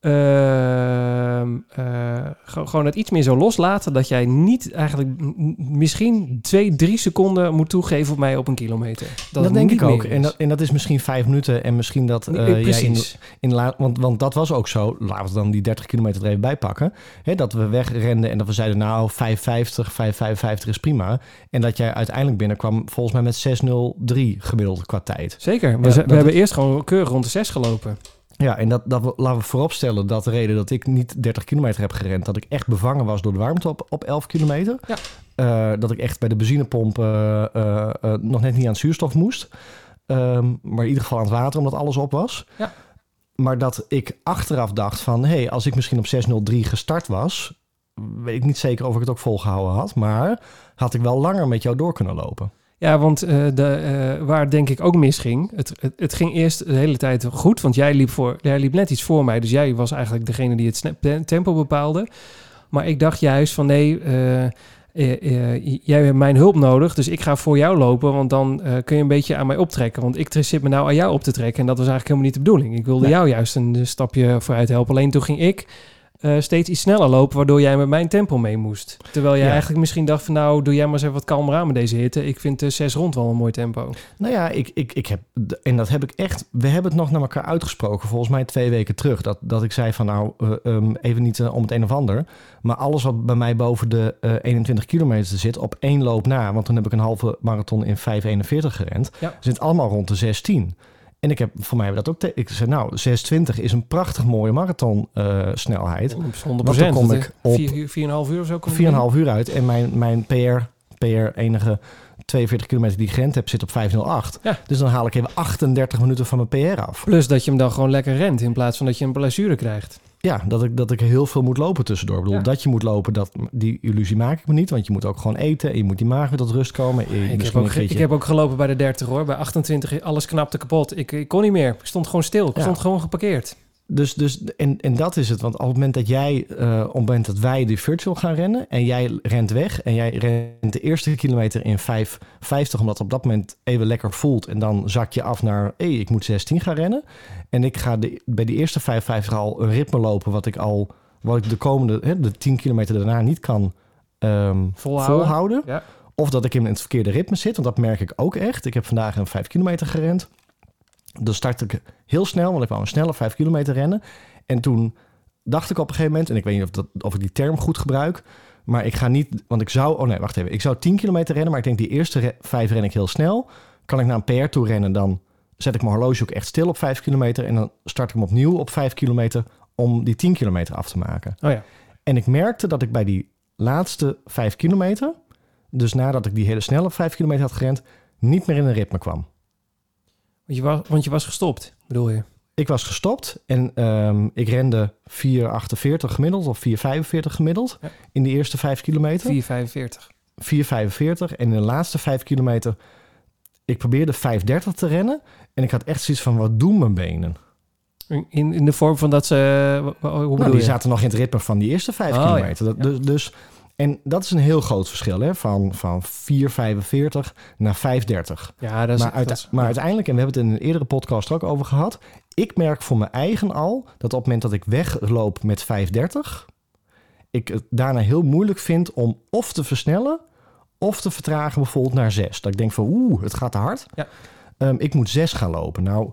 ehm, eh, ge- gewoon het iets meer zo loslaten... dat jij niet eigenlijk misschien twee, drie seconden moet toegeven op mij op een kilometer. Dat, denk ik ook. En dat, en dat is misschien vijf minuten. En misschien dat Nee, eh, jij in, in la, want, want dat was ook zo. Laten we dan die 30 kilometer er even bij pakken. Hè, dat we wegrenden en dat we zeiden... nou, 5,50, 5,55 is prima. En dat jij uiteindelijk binnenkwam... volgens mij met 6,03 gemiddeld qua tijd. Zeker. We, Ja, we hebben eerst gewoon keurig rond de zes gelopen. Ja, en dat, dat laten we vooropstellen dat de reden dat ik niet 30 kilometer heb gerend... dat ik echt bevangen was door de warmte op, op 11 kilometer. Ja. Eh, dat ik echt bij de benzinepomp eh, eh, nog net niet aan zuurstof moest. Ehm, maar in ieder geval aan het water, omdat alles op was. Ja. Maar dat ik achteraf dacht van... hé, hey, als ik misschien op 6.03 gestart was... weet ik niet zeker of ik het ook volgehouden had... maar had ik wel langer met jou door kunnen lopen. Ja, want eh, de, eh, waar het denk ik ook misging, het, het, het ging eerst de hele tijd goed, want jij liep, voor, jij liep net iets voor mij, dus jij was eigenlijk degene die het tempo bepaalde. Maar ik dacht juist van nee, eh, jij hebt mijn hulp nodig, dus ik ga voor jou lopen, want dan kun je een beetje aan mij optrekken. Want ik zit me nou aan jou op te trekken en dat was eigenlijk helemaal niet de bedoeling. Ik wilde Nee. jou juist een stapje vooruit helpen, alleen toen ging ik eh, steeds iets sneller lopen, waardoor jij met mijn tempo mee moest. Terwijl jij Ja. eigenlijk misschien dacht van nou, doe jij maar eens even wat kalmer aan met deze hitte. Ik vind de zes rond wel een mooi tempo. Nou ja, ik, ik, ik heb, en dat heb ik echt, we hebben het nog naar elkaar uitgesproken, volgens mij twee weken terug. Dat, dat ik zei van nou, eh, ehm, even niet eh, om het een of ander. Maar alles wat bij mij boven de eh, 21 kilometer zit, op één loop na. Want toen heb ik een halve marathon in 5,41 gerend. Ja. Zit allemaal rond de 16. En ik heb, voor mij dat ook, te- ik zei nou, 6,20 is een prachtig mooie marathon eh, snelheid. 100%. Want dan kom ik op 4,5 uur of zo. kom ik 4,5 uur uit. En mijn, mijn PR, PR enige 42 kilometer die ik gerend heb, zit op 508. Ja. Dus dan haal ik even 38 minuten van mijn PR af. Plus dat je hem dan gewoon lekker rent in plaats van dat je een blessure krijgt. Ja, dat ik, dat ik heel veel moet lopen tussendoor. Ik bedoel, Ja. dat je moet lopen, dat, die illusie maak ik me niet. Want je moet ook gewoon eten en je moet die maag weer tot rust komen. Je- Ik heb, ook, ik heb ook gelopen bij de 30 hoor. Bij 28 alles knapte kapot. Ik, ik kon niet meer. Ik stond gewoon stil. Ik Ja. stond gewoon geparkeerd. Dus, dus en, en dat is het. Want op het moment dat jij, eh, op het moment dat wij die virtual gaan rennen en jij rent weg en jij rent de eerste kilometer in 5,50 omdat op dat moment even lekker voelt en dan zak je af naar, hé, ik moet 16 gaan rennen. En ik ga de, bij die eerste 5,50 al een ritme lopen wat ik al, wat ik de komende, hè, de 10 kilometer daarna niet kan ehm, Volhouden. volhouden. Ja. Of dat ik in het verkeerde ritme zit, want dat merk ik ook echt. Ik heb vandaag een 5 kilometer gerend. Dan start ik heel snel, want ik wou een snelle 5 kilometer rennen. En toen dacht ik op een gegeven moment, en ik weet niet of, dat, of ik die term goed gebruik, maar ik ga niet, want ik zou, oh nee, wacht even. Ik zou 10 kilometer rennen, maar ik denk die eerste re- vijf ren ik heel snel. Kan ik naar een PR toe rennen, dan zet ik mijn horloge ook echt stil op 5 kilometer en dan start ik hem opnieuw op 5 kilometer om die 10 kilometer af te maken. Oh ja. En ik merkte dat ik bij die laatste 5 kilometer, dus nadat ik die hele snelle 5 kilometer had gerend, niet meer in een ritme kwam. Want je was, want je was gestopt, bedoel je? Ik was gestopt en ehm, ik rende 4,48 gemiddeld of 4,45 gemiddeld Ja. in de eerste 5 kilometer. 4,45. 4,45 en in de laatste 5 kilometer, ik probeerde 5,30 te rennen en ik had echt zoiets van, wat doen mijn benen? In, in de vorm van dat ze... Hoe Nou, die je? zaten nog in het ritme van die eerste 5 Oh, ja. kilometer. Ja. dus, dus, en dat is een heel groot verschil, hè? Van, van 4,45 naar 5,30. Ja, dat is... Maar, uite- dat is- maar uiteindelijk, en we hebben het in een eerdere podcast er ook over gehad. Ik merk voor mijn eigen al dat op het moment dat ik wegloop met 530, ik het daarna heel moeilijk vind om of te versnellen of te vertragen bijvoorbeeld naar 6. Dat ik denk van oeh, het gaat te hard. Ja. Ehm, ik moet 6 gaan lopen. Nou,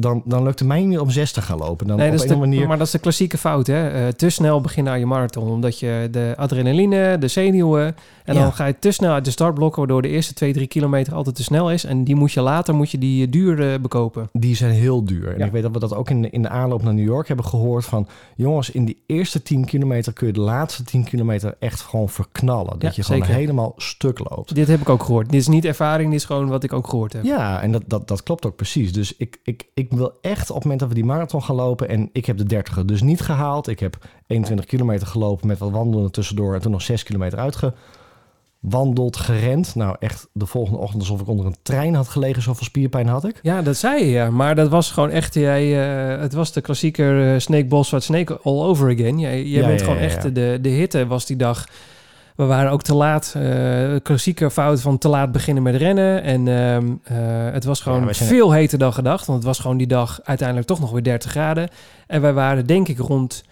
dan, dan lukt het mij niet om 6 te gaan lopen. Dan Nee, op dat een de, andere manier. maar dat is de klassieke fout, hè? Eh, te snel beginnen aan je marathon. Omdat je de adrenaline, de zenuwen... En Ja. dan ga je te snel uit de startblokken... waardoor de eerste 2, 3 kilometer altijd te snel is. En die moet je later moet je die eh, duur eh, bekopen. Die zijn heel duur. En Ja. ik weet dat we dat ook in de, in de aanloop naar New York hebben gehoord. Van jongens, in die eerste 10 kilometer kun je de laatste 10 kilometer echt gewoon verknallen. Dat Ja, je gewoon zeker. helemaal stuk loopt. Dit heb ik ook gehoord. Dit is niet ervaring, dit is gewoon wat ik ook gehoord heb. Ja, en dat, dat, dat klopt ook precies. Dus ik, ik, ik wil echt op het moment dat we die marathon gaan lopen... en ik heb de 30 dus niet gehaald. Ik heb 21 kilometer gelopen met wat wandelen tussendoor... en toen nog 6 kilometer uitgewandeld, gerend. Nou, echt de volgende ochtend alsof ik onder een trein had gelegen. Zoveel spierpijn had ik. Ja, dat zei je, ja. Maar dat was gewoon echt... Jij, eh, het was de klassieker eh, Snake Boswart Snake all over again. Jij, jij Ja, bent ja, gewoon echt... De, de hitte was die dag... We waren ook te laat. eh klassieke fout van te laat beginnen met rennen. En ehm, eh, het was gewoon Ja, veel heter dan gedacht. Want het was gewoon die dag uiteindelijk toch nog weer 30 graden. En wij waren denk ik rond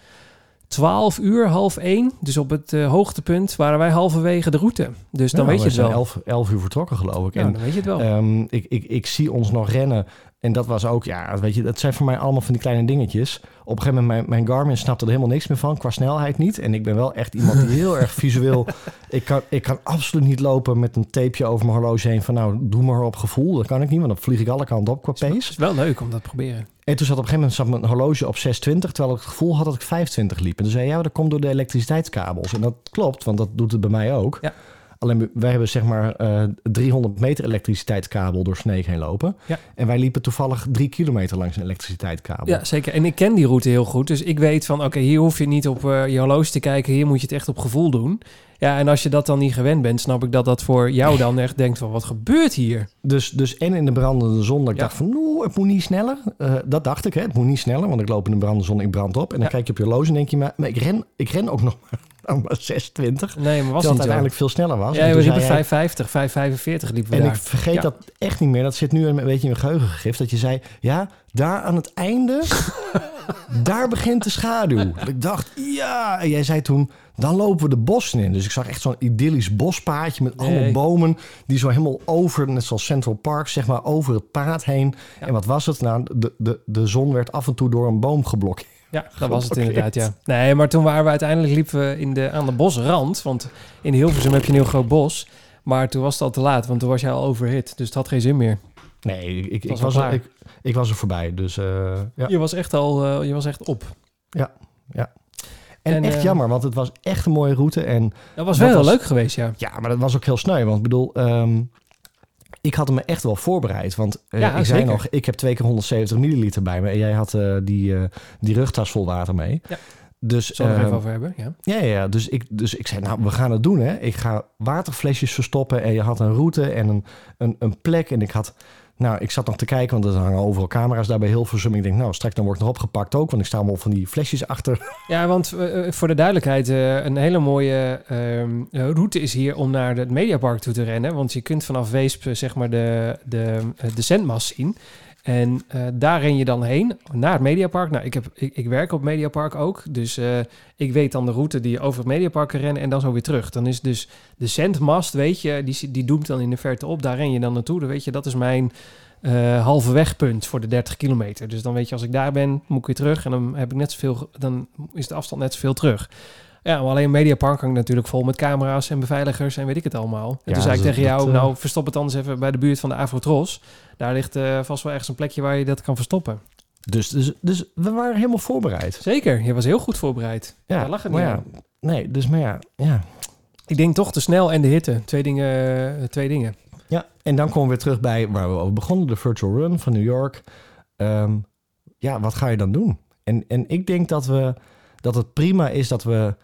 12 uur, half 1. Dus op het eh, hoogtepunt waren wij halverwege de route. Dus dan weet je we het zijn wel. 11, 11 uur vertrokken geloof ik. Ja, en dan weet je het wel. Ehm, ik, ik, ik zie ons nog rennen. En dat was ook, ja, weet je, dat zijn voor mij allemaal van die kleine dingetjes. Op een gegeven moment, mijn, mijn Garmin snapte er helemaal niks meer van, qua snelheid niet. En ik ben wel echt iemand die heel erg visueel... Ik kan, ik kan absoluut niet lopen met een tapeje over mijn horloge heen van, nou, doe maar op gevoel. Dat kan ik niet, want dan vlieg ik alle kanten op qua Het pace. is wel leuk om dat te proberen. En toen zat op een gegeven moment mijn horloge op 620, terwijl ik het gevoel had dat ik 25 liep. En toen zei ja, dat komt door de elektriciteitskabels. En dat klopt, want dat doet het bij mij ook. Ja. Alleen wij hebben zeg maar eh 300 meter elektriciteitskabel door Sneek heen lopen. Ja. En wij liepen toevallig drie kilometer langs een elektriciteitskabel. Ja, zeker. En ik ken die route heel goed. Dus ik weet van, oké, hier hoef je niet op eh, je horloge te kijken. Hier moet je het echt op gevoel doen. Ja, en als je dat dan niet gewend bent, snap ik dat dat voor jou dan echt denkt van, wat gebeurt hier? Dus, dus en in de brandende zon, dat ik Ja. dacht van, oeh, het moet niet sneller. Eh, dat dacht ik, hè, het moet niet sneller, want ik loop in de brandende zon, ik brand op. En dan Ja. kijk je op je horloge en denk je, maar, maar ik, ren, ik ren ook nog maar, maar 620. Nee, maar was zo. uiteindelijk veel sneller was. Ja, we liepen zei hij- 550, 545 liepen we En daar. ik vergeet Ja. dat echt niet meer. Dat zit nu een beetje in mijn geheugen gegrift. Dat je zei, ja, daar aan het einde, daar begint de schaduw. Dat Ik dacht, ja. En jij zei toen, dan lopen we de bossen in. Dus ik zag echt zo'n idyllisch bospaadje met allemaal Nee. bomen. Die zo helemaal over, net zoals Central Park, zeg maar, over het paad heen. Ja. En wat was het? Nou, de, de, de zon werd af en toe door een boom geblokt. Ja, dat was het inderdaad, ja. Nee, maar toen waren we uiteindelijk liepen we in de, aan de bosrand. Want in Hilversum heb je een heel groot bos. Maar toen was het al te laat, want toen was jij al overhit. Dus het had geen zin meer. Nee, ik, ik, was ik, wel was er, ik, ik was er voorbij. Dus eh, ja. Je was echt al, eh, je was echt op. En, En, echt eh, jammer, want het was echt een mooie route. En Dat was Dat wel heel was- leuk geweest, ja. Ja, maar dat was ook heel sneu. Want ik bedoel, ehm, ik had me echt wel voorbereid. Want Ja, ik zei zeker. nog, ik heb twee keer 170 milliliter bij me. En jij had eh, die, eh, die rugtas vol water mee. Ja. Dus, Zullen we het ehm, even over hebben, ja. ja, ja, ja. Dus, ik, dus ik zei, nou, we gaan het doen, hè. Ik ga waterflesjes verstoppen. En je had een route en een, een, een plek. En ik had... Nou, ik zat nog te kijken, want er hangen overal camera's daar bij Hilversum. Ik denk, nou, straks dan wordt nog opgepakt ook. Want ik sta allemaal van die flesjes achter. Ja, want eh, eh, voor de duidelijkheid, eh, een hele mooie ehm, eh, route is hier om naar het Mediapark toe te rennen. Want je kunt vanaf Weesp zeg maar de, de, de zendmast zien. En eh, daar ren je dan heen, naar het Mediapark. Nou, ik, heb, ik, werk op Mediapark ook. Dus eh, ik weet dan de route die je over het Mediapark kan rennen en dan zo weer terug. Dan is dus de zendmast, weet je, die, die doemt dan in de verte op. Daar ren je dan naartoe. Dan weet je, dat is mijn eh halve wegpunt voor de 30 kilometer. Dus dan weet je, als ik daar ben, moet ik weer terug. En dan heb ik net zoveel, dan is de afstand net zoveel terug. Ja, maar alleen Mediapark hangt natuurlijk vol met camera's en beveiligers en weet ik het allemaal. En Ja, toen zei ik tegen jou, dat, eh, nou verstop het anders even bij de buurt van de Avrotros. Daar ligt eh, vast wel ergens een plekje waar je dat kan verstoppen. Dus, dus, dus we waren helemaal voorbereid. Zeker, je was heel goed voorbereid. Ja, Daar lag het maar niet ja, aan. Nee, dus maar ja, ja. Ik denk toch te snel en de hitte. Twee dingen. eh, Twee dingen. Ja, en dan komen we weer terug bij waar we over begonnen, de virtual run van New York. Ehm, ja, wat ga je dan doen? En, en ik denk dat, we, dat het prima is dat we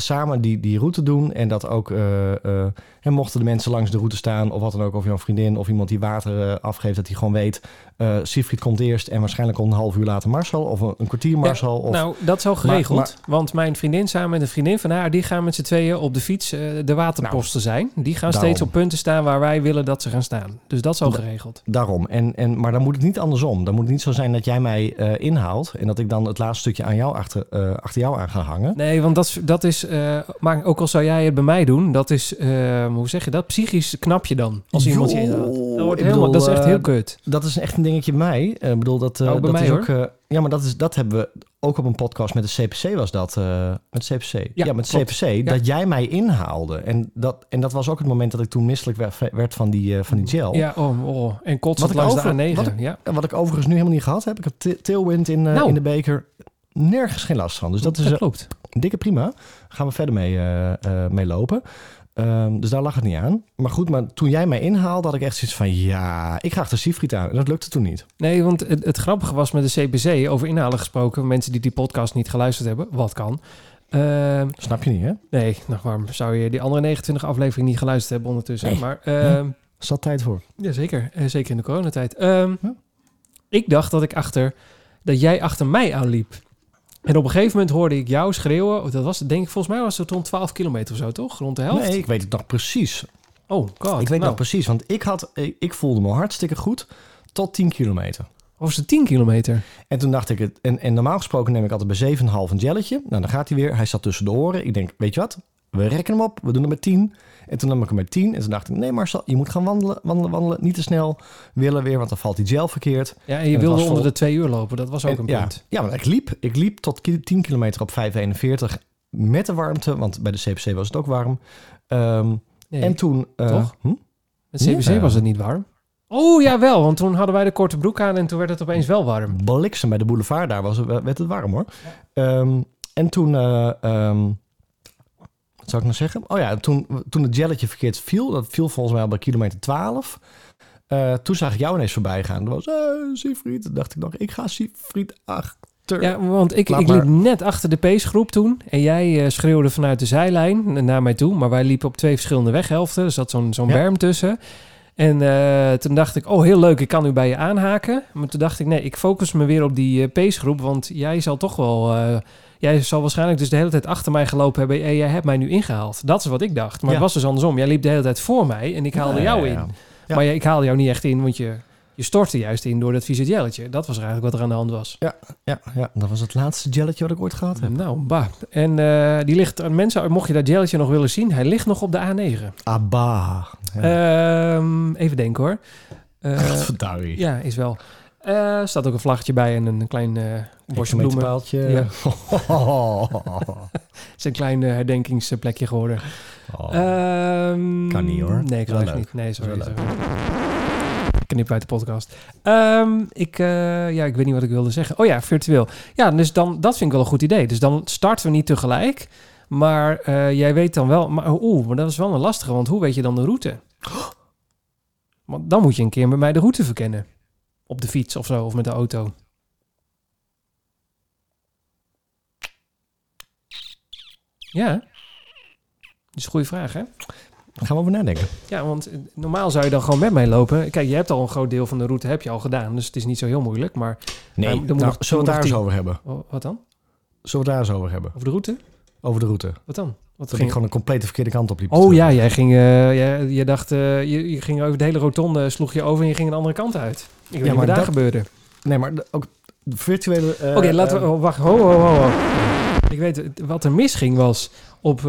samen die, die route doen. En dat ook, eh, eh, en mochten de mensen langs de route staan, of wat dan ook, of jouw vriendin of iemand die water eh, afgeeft, dat hij gewoon weet, eh Siegfried komt eerst en waarschijnlijk komt een half uur later Marcel, of een, een kwartier Marcel. of, Nou, dat is al geregeld. Maar- Want mijn vriendin samen met een vriendin van haar... die gaan met z'n tweeën op de fiets eh, de waterposten zijn. Die gaan steeds op punten staan waar wij willen dat ze gaan staan. Dus dat is al Da- geregeld. Daarom. En, en, maar dan moet het niet andersom. Dan moet het niet zo zijn dat jij mij eh, inhaalt en dat ik dan het laatste stukje aan jou achter, achter jou aan ga hangen. Nee, want dat is... Dat is maar ook al zou jij het bij mij doen... dat is... hoe zeg je dat? Psychisch knap je dan. Als iemand je inhaalt. Dat, wordt helemaal, bedoel, dat is echt heel kut. Dat is echt een dingetje bij mij. Eh, Ik bedoel, dat, Ook bij dat mij, is ook... eh, ja, maar dat, is, dat hebben we ook op een podcast met de CPC was dat. met CPC. Ja, Ja, met klopt. CPC. Dat jij mij inhaalde. En dat, en dat was ook het moment dat ik toen misselijk werd, van, die, van die gel. Ja, oh, oh. En kotsend Wat ik langs over- de A9. wat ja. Wat ik overigens nu helemaal niet gehad heb. Ik heb ta- tailwind in, Nou. in de beker. Nergens geen last van. Dus dat is dat eh, klopt. dikke prima. Gaan we verder mee, mee lopen. Ehm, dus daar lag het niet aan. Maar goed, maar toen jij mij inhaalde, had ik echt zoiets van... ja, ik ga achter Siegfried aan. En dat lukte toen niet. Nee, want het, het grappige was met de CPC, over inhalen gesproken, mensen die die podcast niet geluisterd hebben, wat kan. Ehm, Snap je niet, hè? nee, nou waarom zou je die andere 29 afleveringen niet geluisterd hebben ondertussen? Nee. Maar ehm, Zat tijd voor. ja, zeker. Eh, zeker in de coronatijd. Ja. Ik dacht dat ik achter, dat jij achter mij aanliep. En op een gegeven moment hoorde ik jou schreeuwen. Dat was het, denk ik, volgens mij was het rond 12 kilometer of zo, toch? Rond de helft? Nee, ik weet het nog precies. Oh, god. ik weet nou, nog precies, want ik, had, ik, ik voelde me hartstikke goed tot 10 kilometer. Of is het 10 kilometer? En toen dacht ik, het, en, en normaal gesproken neem ik altijd bij 7,5 een jelletje. Nou, dan gaat hij weer. Hij zat tussen de oren. Ik denk, weet je wat? We rekken hem op. We doen hem met 10. En toen nam ik hem met 10. En toen dacht ik, nee Marcel, je moet gaan wandelen, wandelen, wandelen. Niet te snel willen weer, want dan valt die gel verkeerd. Ja, en je wilde onder vol- de twee uur lopen. Dat was ook En- een punt. Ja, maar ik liep. Ik liep tot ki- 10 kilometer op 5,41 met de warmte. Want bij de CPC was het ook warm. Ehm, Nee, en toen... eh, Toch? hm? met CPC Ja. was het niet warm. Oh, ja wel, want toen hadden wij de korte broek aan en toen werd het opeens wel warm. bliksem bij de boulevard daar was, het- werd het warm hoor. Ehm, en toen, eh, ehm, wat zou ik nou zeggen? Oh ja, toen, toen het jelletje verkeerd viel, dat viel volgens mij al bij kilometer 12. eh, toen zag ik jou ineens voorbij gaan. Dat was, eh Siegfried. Toen dacht ik nog, ik ga Siegfried achter. Ja, want ik, ik liep net achter de pacegroep toen. En jij eh, schreeuwde vanuit de zijlijn naar mij toe. Maar wij liepen op twee verschillende weghelften. Er zat zo'n zo'n Ja. berm tussen. En toen dacht ik, oh heel leuk, ik kan nu bij je aanhaken. Maar toen dacht ik, nee, ik focus me weer op die pacegroep. Want jij zal toch wel... eh, jij zal waarschijnlijk dus de hele tijd achter mij gelopen hebben. En jij hebt mij nu ingehaald. Dat is wat ik dacht. Maar Ja. het was dus andersom. Jij liep de hele tijd voor mij en ik haalde Ja, jou ja, in. ja. Ja. Maar ja, ik haalde jou niet echt in, want je, je stortte juist in door dat vieze jelletje. Dat was eigenlijk wat er aan de hand was. Ja, ja, dat was het laatste jelletje wat ik ooit gehad heb. Nou, bah. En eh, die ligt, aan mensen, mocht je dat jelletje nog willen zien, hij ligt nog op de A9. Abba. Ja. Ehm, even denken hoor. Eh, Godverdomme. ja, is wel. Eh, Er staat ook een vlaggetje bij en een klein eh bosje bloemen. Het is een klein eh, herdenkingsplekje geworden. Oh. Ehm, Kan niet, hoor. Nee, kan Wel echt leuk. niet. Nee, sorry. Knip uit de podcast. Ehm, ik, ja, ik weet niet wat ik wilde zeggen. Oh ja, virtueel. Ja, dus dan, dat vind ik wel een goed idee. Dus dan starten we niet tegelijk. Maar jij weet dan wel... Maar, oeh, maar dat is wel een lastige. Want hoe weet je dan de route? Want dan moet je een keer met mij de route verkennen. Op de fiets of zo, of met de auto. Ja. Dat is een goede vraag, hè? Gaan we over nadenken. Ja, want eh, normaal zou je dan gewoon met mij lopen. Kijk, je hebt al een groot deel van de route heb je al gedaan. Dus het is niet zo heel moeilijk. Maar Nee, dan nou, nog- zullen we daar eens over hebben? oh, wat dan? Zullen we het daar eens over hebben? Over de route? Over de route. Wat dan? Wat Dat ik gewoon een complete verkeerde kant op liep. Oh ja, jij ging, eh, jij, je dacht, eh, je, je ging over de hele rotonde, sloeg je over en je ging een andere kant uit. Ik weet niet maar wat daar dat- gebeurde. Nee, maar ook de virtuele... eh, Oké, laten we... eh, oh, wacht, ho, ho, ho, ho. Ik weet, het- wat er misging was... Op,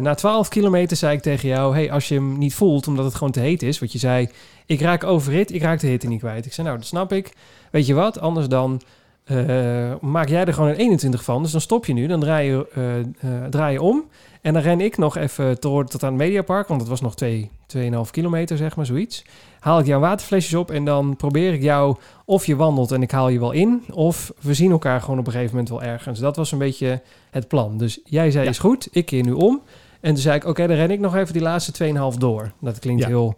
na 12 kilometer zei ik tegen jou... Hey, als je hem niet voelt, omdat het gewoon te heet is... Wat je zei, ik raak overhit, ik raak de hitte niet kwijt. Ik zei, nou, dat snap ik. Weet je wat, anders dan... eh, maak jij er gewoon een 21 van. Dus dan stop je nu, dan draai je, eh, eh, draai je om. En dan ren ik nog even tot, tot aan het Mediapark... Want het was nog 2, 2,5 kilometer, zeg maar, zoiets. Haal ik jouw waterflesjes op en dan probeer ik jou of je wandelt en ik haal je wel in, of we zien elkaar gewoon op een gegeven moment wel ergens. Dat was een beetje het plan. Dus jij zei Ja. is goed, ik keer nu om. En toen zei ik, oké, dan ren ik nog even die laatste 2,5 door. Dat klinkt Ja. heel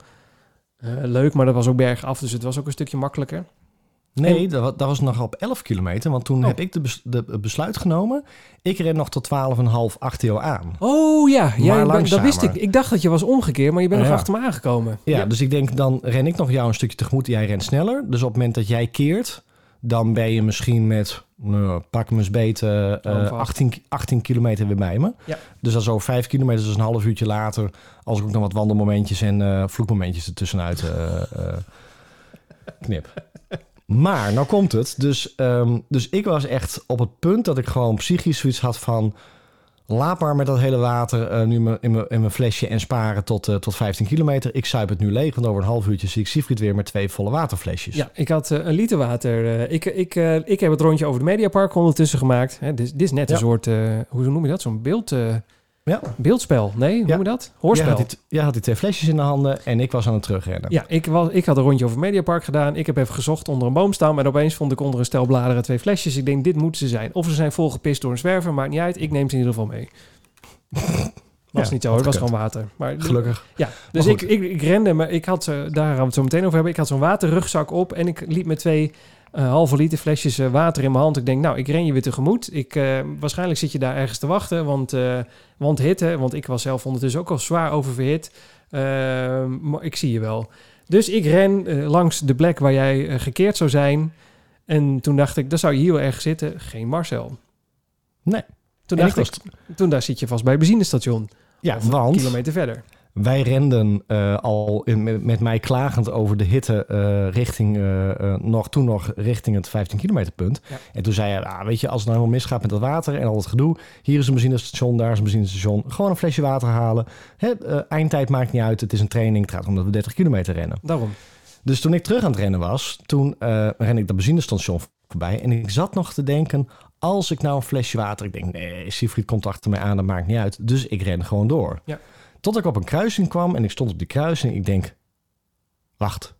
leuk, maar dat was ook bergaf, dus het was ook een stukje makkelijker. Nee, dat, dat was nog op 11 kilometer. Want toen Oh. heb ik de, bes- de het besluit genomen. Ik ren nog tot 12,5 achter jou aan. Oh ja, jij, bent- dat wist ik. Ik dacht dat je was omgekeerd, maar je bent nog Ja. achter me aangekomen. Ja, dus ik denk dan ren ik nog jou een stukje tegemoet. Jij rent sneller. Dus op het moment dat jij keert, dan ben je misschien met, nou, pak me eens Half acht. 18, ki- 18 kilometer weer bij me. Ja. Dus dat is over 5 kilometer, dus een half uurtje later. Als ik ook nog wat wandelmomentjes en eh vloekmomentjes ertussenuit eh, knip. Maar, nou komt het. Dus, ehm, dus ik was echt op het punt dat ik gewoon psychisch zoiets had van... Laat maar met dat hele water eh, nu in mijn- flesje en sparen tot, eh, tot 15 kilometer. Ik zuip het nu leeg, want over een half uurtje zie ik Siegfried weer met twee volle waterflesjes. Ja, ik had eh, een liter water. ik, ik, ik heb het rondje over de Mediapark ondertussen gemaakt. Hè, dit, is- dit is net een soort, hoe noem je dat? Zo'n beeld, Ja. beeldspel. Nee, hoe Ja. noem je dat? Jij Hoorspel. had, die, jij had die twee flesjes in de handen en ik was aan het terugrennen. Ja, ik, was, ik had een rondje over Mediapark gedaan. Ik heb even gezocht onder een boom staan. Maar opeens vond ik onder een stel bladeren twee flesjes. Ik denk, dit moeten ze zijn. Of ze zijn volgepist door een zwerver. Maakt niet uit. Ik neem ze in ieder geval mee. Was Ja, niet zo hoor. Het was gewoon water. Maar, Gelukkig. Ja, dus ik, ik, ik rende. Maar ik had, daar gaan we het zo meteen over hebben. Ik had zo'n waterrugzak op. En ik liep met twee halve liter flesjes eh, water in mijn hand. Ik denk, nou, ik ren je weer tegemoet. Ik, eh, waarschijnlijk zit je daar ergens te wachten. Want, eh, want hitte. Want ik was zelf ondertussen ook al zwaar oververhit. Eh, maar ik zie je wel. Dus ik ren eh, langs de plek waar jij eh, gekeerd zou zijn. En toen dacht ik, dan zou je hier wel ergens zitten. Geen Marcel. Nee. Toen En dacht ik toen daar zit je vast bij het benzinestation. Ja, want kilometer verder. Wij renden eh, al in, met, met mij klagend over de hitte eh, richting, eh, nog, toen nog richting het 15 kilometer punt. Ja. En toen zei hij, ah, weet je, als het nou helemaal misgaat met dat water en al het gedoe. Hier is een benzinestation, daar is een benzinestation. Gewoon een flesje water halen. Hè, eindtijd maakt niet uit, het is een training. Het gaat om dat we 30 kilometer rennen. Daarom. Dus toen ik terug aan het rennen was, toen ren ik dat benzinestation voorbij. En ik zat nog te denken, als ik nou een flesje water... Ik denk, nee, Siegfried komt achter mij aan, dat maakt niet uit. Dus ik ren gewoon door. Ja. Tot ik op een kruising kwam en ik stond op die kruising. Ik denk, wacht,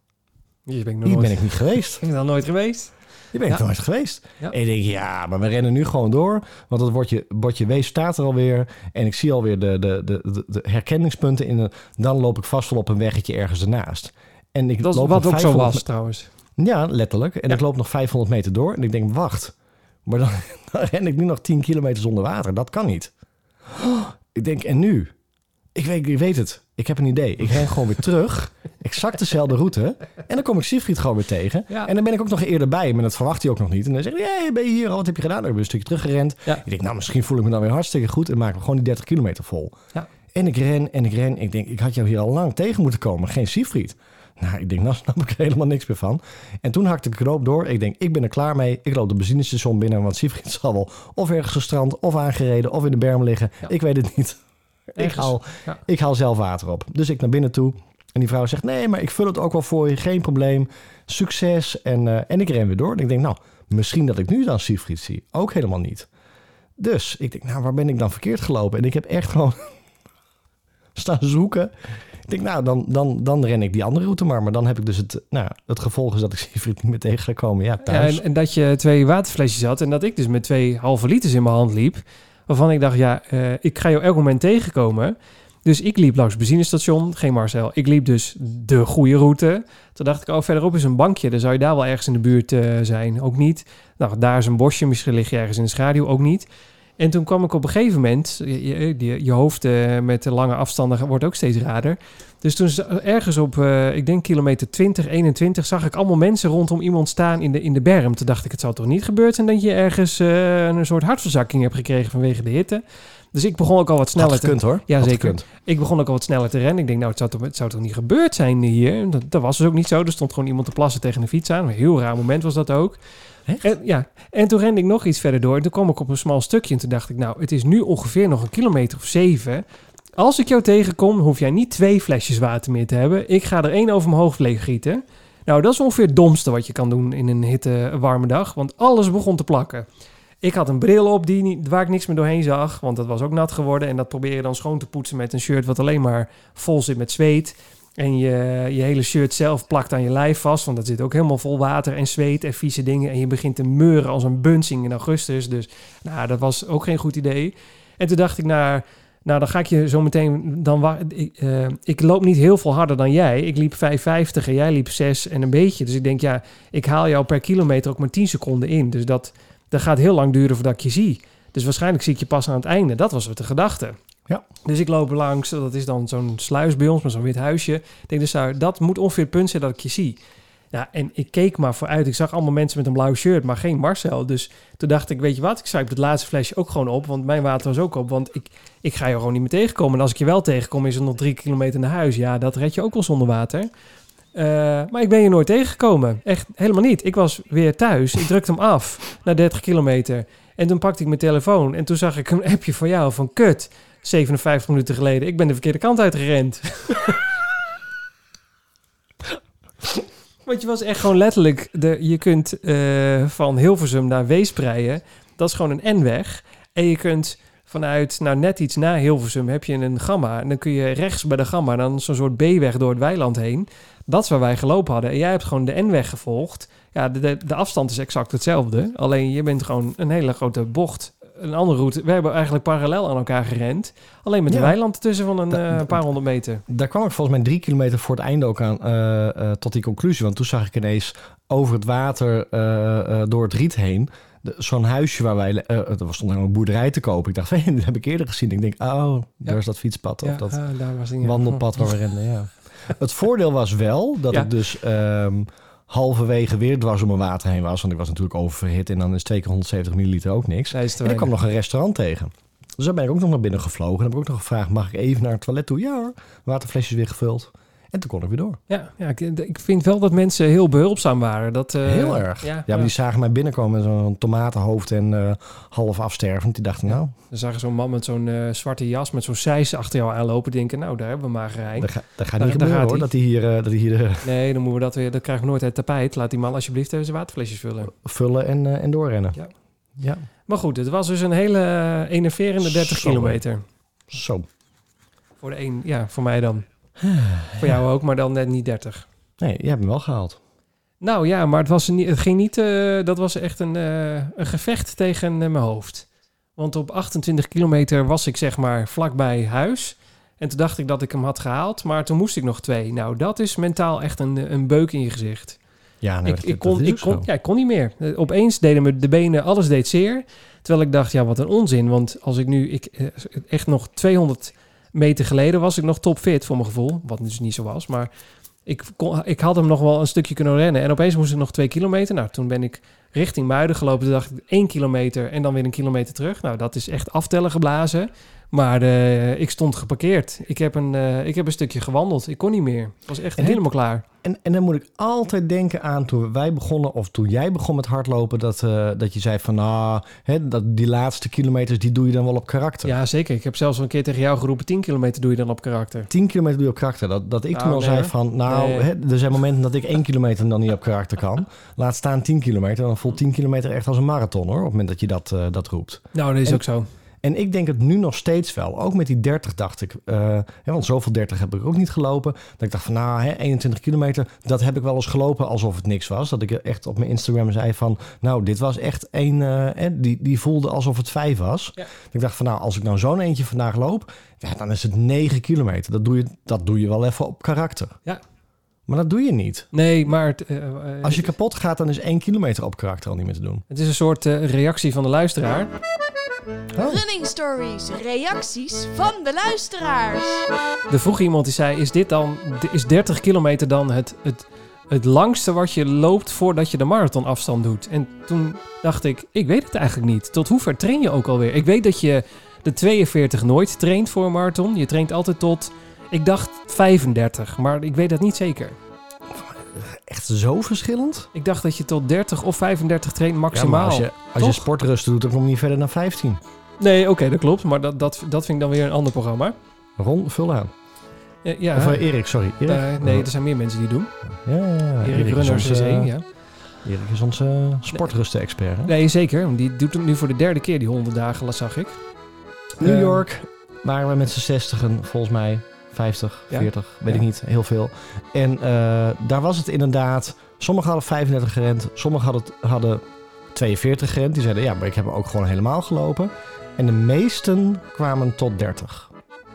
Hier ben ik hier ben niet geweest. ben ik nog nooit geweest. Hier ben ik Ja. nooit geweest. Ja. En ik denk, ja, maar we rennen nu gewoon door. Want het bordje, bordje Wees staat er alweer. En ik zie alweer de, de, de, de, de herkenningspunten. In de, dan loop ik vast wel op een weggetje ergens ernaast. En ik Dat loop wat ook zo 500 was trouwens. ja, letterlijk. En Ja. ik loop nog 500 meter door en ik denk, wacht. Maar dan, dan ren ik nu nog 10 kilometer zonder water. Dat kan niet. Oh, ik denk, en nu? Ik weet, ik weet het. Ik heb een idee. Ik ren gewoon weer terug. Exact dezelfde route. En dan kom ik Siegfried gewoon weer tegen. Ja. En dan ben ik ook nog eerder bij. Maar dat verwacht hij ook nog niet. En dan zegt hij, hey, ben je hier? al? Wat heb je gedaan? Dan ik een stukje teruggerend. Ja. Ik denk, nou, misschien voel ik me dan weer hartstikke goed. En maken we gewoon die 30 kilometer vol. Ja. En ik ren en ik ren. Ik denk, ik had jou hier al lang tegen moeten komen. Geen Siegfried. Nou, ik denk, nou snap ik er helemaal niks meer van. En toen hakte ik de knoop door. Ik denk, ik ben er klaar mee. Ik loop de benzinestation binnen. Want Siegfried zal wel of ergens gestrand, of aangereden, of in de berm liggen. Ja. Ik weet het niet. Ik haal, Ja. ik haal zelf water op. Dus ik naar binnen toe. En die vrouw zegt, nee, maar ik vul het ook wel voor je. Geen probleem. Succes. En, eh, en ik ren weer door. En ik denk, nou, misschien dat ik nu dan Siegfried zie. Ook helemaal niet. Dus ik denk, nou, waar ben ik dan verkeerd gelopen? En ik heb echt gewoon staan zoeken. Ik denk, nou, dan, dan, dan ren ik die andere route maar. Maar dan heb ik dus het, nou, het gevolg is dat ik Siegfried niet meer tegen ga komen. Ja, Ja, thuis. en, en dat je twee waterflesjes had en dat ik dus met twee halve liters in mijn hand liep. Waarvan ik dacht, ja, eh, ik ga jou elk moment tegenkomen. Dus ik liep langs het benzinestation, geen Marcel. Ik liep dus de goede route. Toen dacht ik, oh, verderop is een bankje. Dan zou je daar wel ergens in de buurt eh, zijn. Ook niet. Nou, daar is een bosje. Misschien lig je ergens in de schaduw. Ook niet. En toen kwam ik op een gegeven moment, je, je, hoofd eh, met de lange afstanden wordt ook steeds rader. Dus toen ergens op, eh, ik denk kilometer 20, 21, zag ik allemaal mensen rondom iemand staan in de, in de berm. Toen dacht ik, het zal toch niet gebeurd zijn dat je ergens eh, een soort hartverzakking hebt gekregen vanwege de hitte. Dus ik begon ook al wat sneller te, gekund hoor. Ja, Had zeker. gekund. ik begon ook al wat sneller te rennen. Ik denk, nou, het zou toch, het zou toch niet gebeurd zijn hier? Dat, dat was dus ook niet zo. Er stond gewoon iemand te plassen tegen een fiets aan. Een heel raar moment was dat ook. En, ja, en toen rende ik nog iets verder door. En toen kwam ik op een smal stukje. En toen dacht ik, nou, het is nu ongeveer nog een kilometer of zeven. Als ik jou tegenkom, hoef jij niet twee flesjes water meer te hebben. Ik ga er één over mijn hoofd leeg gieten. Nou, dat is ongeveer het domste wat je kan doen in een hitte warme dag. Want alles begon te plakken. Ik had een bril op die waar ik niks meer doorheen zag, want dat was ook nat geworden. En dat probeer je dan schoon te poetsen met een shirt wat alleen maar vol zit met zweet. En je, je hele shirt zelf plakt aan je lijf vast, want dat zit ook helemaal vol water en zweet en vieze dingen. En je begint te meuren als een bunsing in augustus. Dus nou, dat was ook geen goed idee. En toen dacht ik, nou, nou dan ga ik je zo meteen... Dan ik, eh, ik loop niet heel veel harder dan jij. Ik liep 5,50 en jij liep 6 en een beetje. Dus ik denk, ja, ik haal jou per kilometer ook maar 10 seconden in. Dus dat, dat gaat heel lang duren voordat ik je zie. Dus waarschijnlijk zie ik je pas aan het einde. Dat was de gedachte. Ja. Dus ik loop langs, dat is dan zo'n sluis bij ons met zo'n wit huisje. Ik denk dus, dat moet ongeveer het punt zijn dat ik je zie. Ja, en ik keek maar vooruit. Ik zag allemaal mensen met een blauw shirt, maar geen Marcel. Dus toen dacht ik, weet je wat, ik zuip het laatste flesje ook gewoon op. Want mijn water was ook op, want ik, ik ga je gewoon niet meer tegenkomen. En als ik je wel tegenkom, is het nog drie kilometer naar huis. Ja, dat red je ook wel zonder water. Eh, maar ik ben je nooit tegengekomen. Echt helemaal niet. Ik was weer thuis. Ik drukte hem af na 30 kilometer. En toen pakte ik mijn telefoon. En toen zag ik een appje van jou van kut. 57 minuten geleden. Ik ben de verkeerde kant uitgerend. Want je was echt gewoon letterlijk... De, je kunt eh, van Hilversum naar Weespreien. Dat is gewoon een N-weg. En je kunt vanuit, nou net iets na Hilversum, heb je een gamma. En dan kun je rechts bij de gamma dan zo'n soort B-weg door het weiland heen. Dat is waar wij gelopen hadden. En jij hebt gewoon de N-weg gevolgd. Ja, de, de, de afstand is exact hetzelfde. Alleen je bent gewoon een hele grote bocht. Een andere route. We hebben eigenlijk parallel aan elkaar gerend. Alleen met een Ja. weiland ertussen van een Da- eh, paar honderd meter. Daar kwam ik volgens mij drie kilometer voor het einde ook aan eh, eh, tot die conclusie. Want toen zag ik ineens over het water door het riet heen. Zo'n huisje waar wij... er was stond een boerderij te kopen. Ik dacht, hey, dat heb ik eerder gezien. Ik denk, oh, daar is dat fietspad. Of Ja, dat ah, daar was wandelpad waar we renden, ja. Het voordeel was wel dat ik dus ehm, halverwege weer dwars om mijn water heen was. Want ik was natuurlijk oververhit en dan is twee keer 170 milliliter ook niks. En ik kwam nog een restaurant tegen. Dus daar ben ik ook nog naar binnen gevlogen. En heb ik ook nog gevraagd, mag ik even naar het toilet toe? Ja hoor, waterflesjes weer gevuld. En toen kon ik weer door. Ja, ja ik, ik vind wel dat mensen heel behulpzaam waren. Dat, eh, Heel erg. Ja, Ja, maar die zagen mij binnenkomen met zo'n tomatenhoofd en eh, half afstervend. Die dachten, nou, Dan zagen zo'n man met zo'n eh, zwarte jas met zo'n seis achter jou aanlopen. Denken, nou, daar hebben we maar gerijn. dat, ga- dat gaat Daar- niet daar gebeuren gaat hoor. Dat hij hier, dat hij hier Nee, dan moeten we dat weer. Dat krijgen we nooit het tapijt. Laat die man alsjeblieft even zijn waterflesjes vullen. vullen en, en doorrennen. Ja. ja, Maar goed, het was dus een hele enerverende 30 Zo. kilometer. zo. Voor de een, ja, voor mij dan. voor jou ook, maar dan net niet 30. Nee, jij hebt hem wel gehaald. Nou ja, maar het, was niet, het ging niet. eh, dat was echt een, eh, een gevecht tegen eh, mijn hoofd. Want op 28 kilometer was ik zeg maar vlakbij huis. En toen dacht ik dat ik hem had gehaald, maar toen moest ik nog twee. Nou, dat is mentaal echt een, een beuk in je gezicht. Ja, nee, ik, dat- ik, kon, ik, kon, ja, ik kon niet meer. Opeens deden me de benen, alles deed zeer. Terwijl ik dacht, ja, wat een onzin. Want als ik nu, ik, echt nog 200 meter geleden was ik nog topfit voor mijn gevoel. Wat dus niet zo was. Maar ik, kon, ik had hem nog wel een stukje kunnen rennen. En opeens moest ik nog twee kilometer. Nou, toen ben ik richting Muiden gelopen. Toen dacht ik één kilometer en dan weer een kilometer terug. Nou, dat is echt aftellen geblazen. Maar eh, ik stond geparkeerd. Ik heb, een, eh, ik heb een stukje gewandeld. Ik kon niet meer. Ik was echt dit- helemaal klaar. En, en dan moet ik altijd denken aan toen wij begonnen, of toen jij begon met hardlopen, dat, eh, dat je zei van, nou, hè, dat die laatste kilometers, die doe je dan wel op karakter. Ja, zeker. Ik heb zelfs een keer tegen jou geroepen... 10 kilometer doe je dan op karakter. 10 kilometer doe je op karakter. Dat, dat ik Nou, toen al nee, zei van, nou, Nee. hè, er zijn momenten dat ik 1 kilometer dan niet op karakter kan. Laat staan 10 kilometer. Dan voelt 10 kilometer echt als een marathon hoor, op het moment dat je dat, dat roept. Nou, dat is En- ook zo. En ik denk het nu nog steeds wel. Ook met die 30 dacht ik. eh, hè, want zoveel 30 heb ik ook niet gelopen. Dat ik dacht van nou, hè, 21 kilometer. Dat heb ik wel eens gelopen alsof het niks was. Dat ik echt op mijn Instagram zei van. Nou, dit was echt een. eh, die, die voelde alsof het vijf was. Ja. Ik dacht van nou, als ik nou zo'n eentje vandaag loop. Ja, dan is het 9 kilometer. Dat doe je, dat doe je wel even op karakter. Ja. Maar dat doe je niet. Nee, maar het, eh, Als je kapot gaat, dan is 1 kilometer op karakter al niet meer te doen. het is een soort reactie van de luisteraar. Oh. Running stories, reacties van de luisteraars. Er vroeg iemand die zei: Is dit dan, is 30 kilometer dan het, het, het langste wat je loopt voordat je de marathonafstand doet? En toen dacht ik: Ik weet het eigenlijk niet. Tot hoe ver train je ook alweer? Ik weet dat je de 42 nooit traint voor een marathon. Je traint altijd tot, ik dacht 35, maar ik weet dat niet zeker. Echt zo verschillend? Ik dacht dat je tot 30 of 35 traint Ja, maar maximaal. als je, als je toch? sportrusten doet, dan kom je niet verder dan 15. Nee, oké, dat klopt. Maar dat, dat, dat vind ik dan weer een ander programma. Ron, vul aan. Ja, Of eh, Erik, sorry. Erik? Eh, nee, er zijn meer mensen die het doen. Ja, ja, ja. Erik Runners onze, is één, ja. Erik is onze sportrusten-expert. Nee, zeker. want Die doet het nu voor de derde keer, die 100 dagen, dat zag ik. New Eh, York waren we met z'n 60 volgens mij 50, Ja? 40, weet Ja. ik niet, heel veel. En eh, daar was het inderdaad, sommigen hadden 35 gerend, sommigen hadden, hadden 42 gerend. Die zeiden, ja, maar ik heb hem ook gewoon helemaal gelopen. En de meesten kwamen tot 30.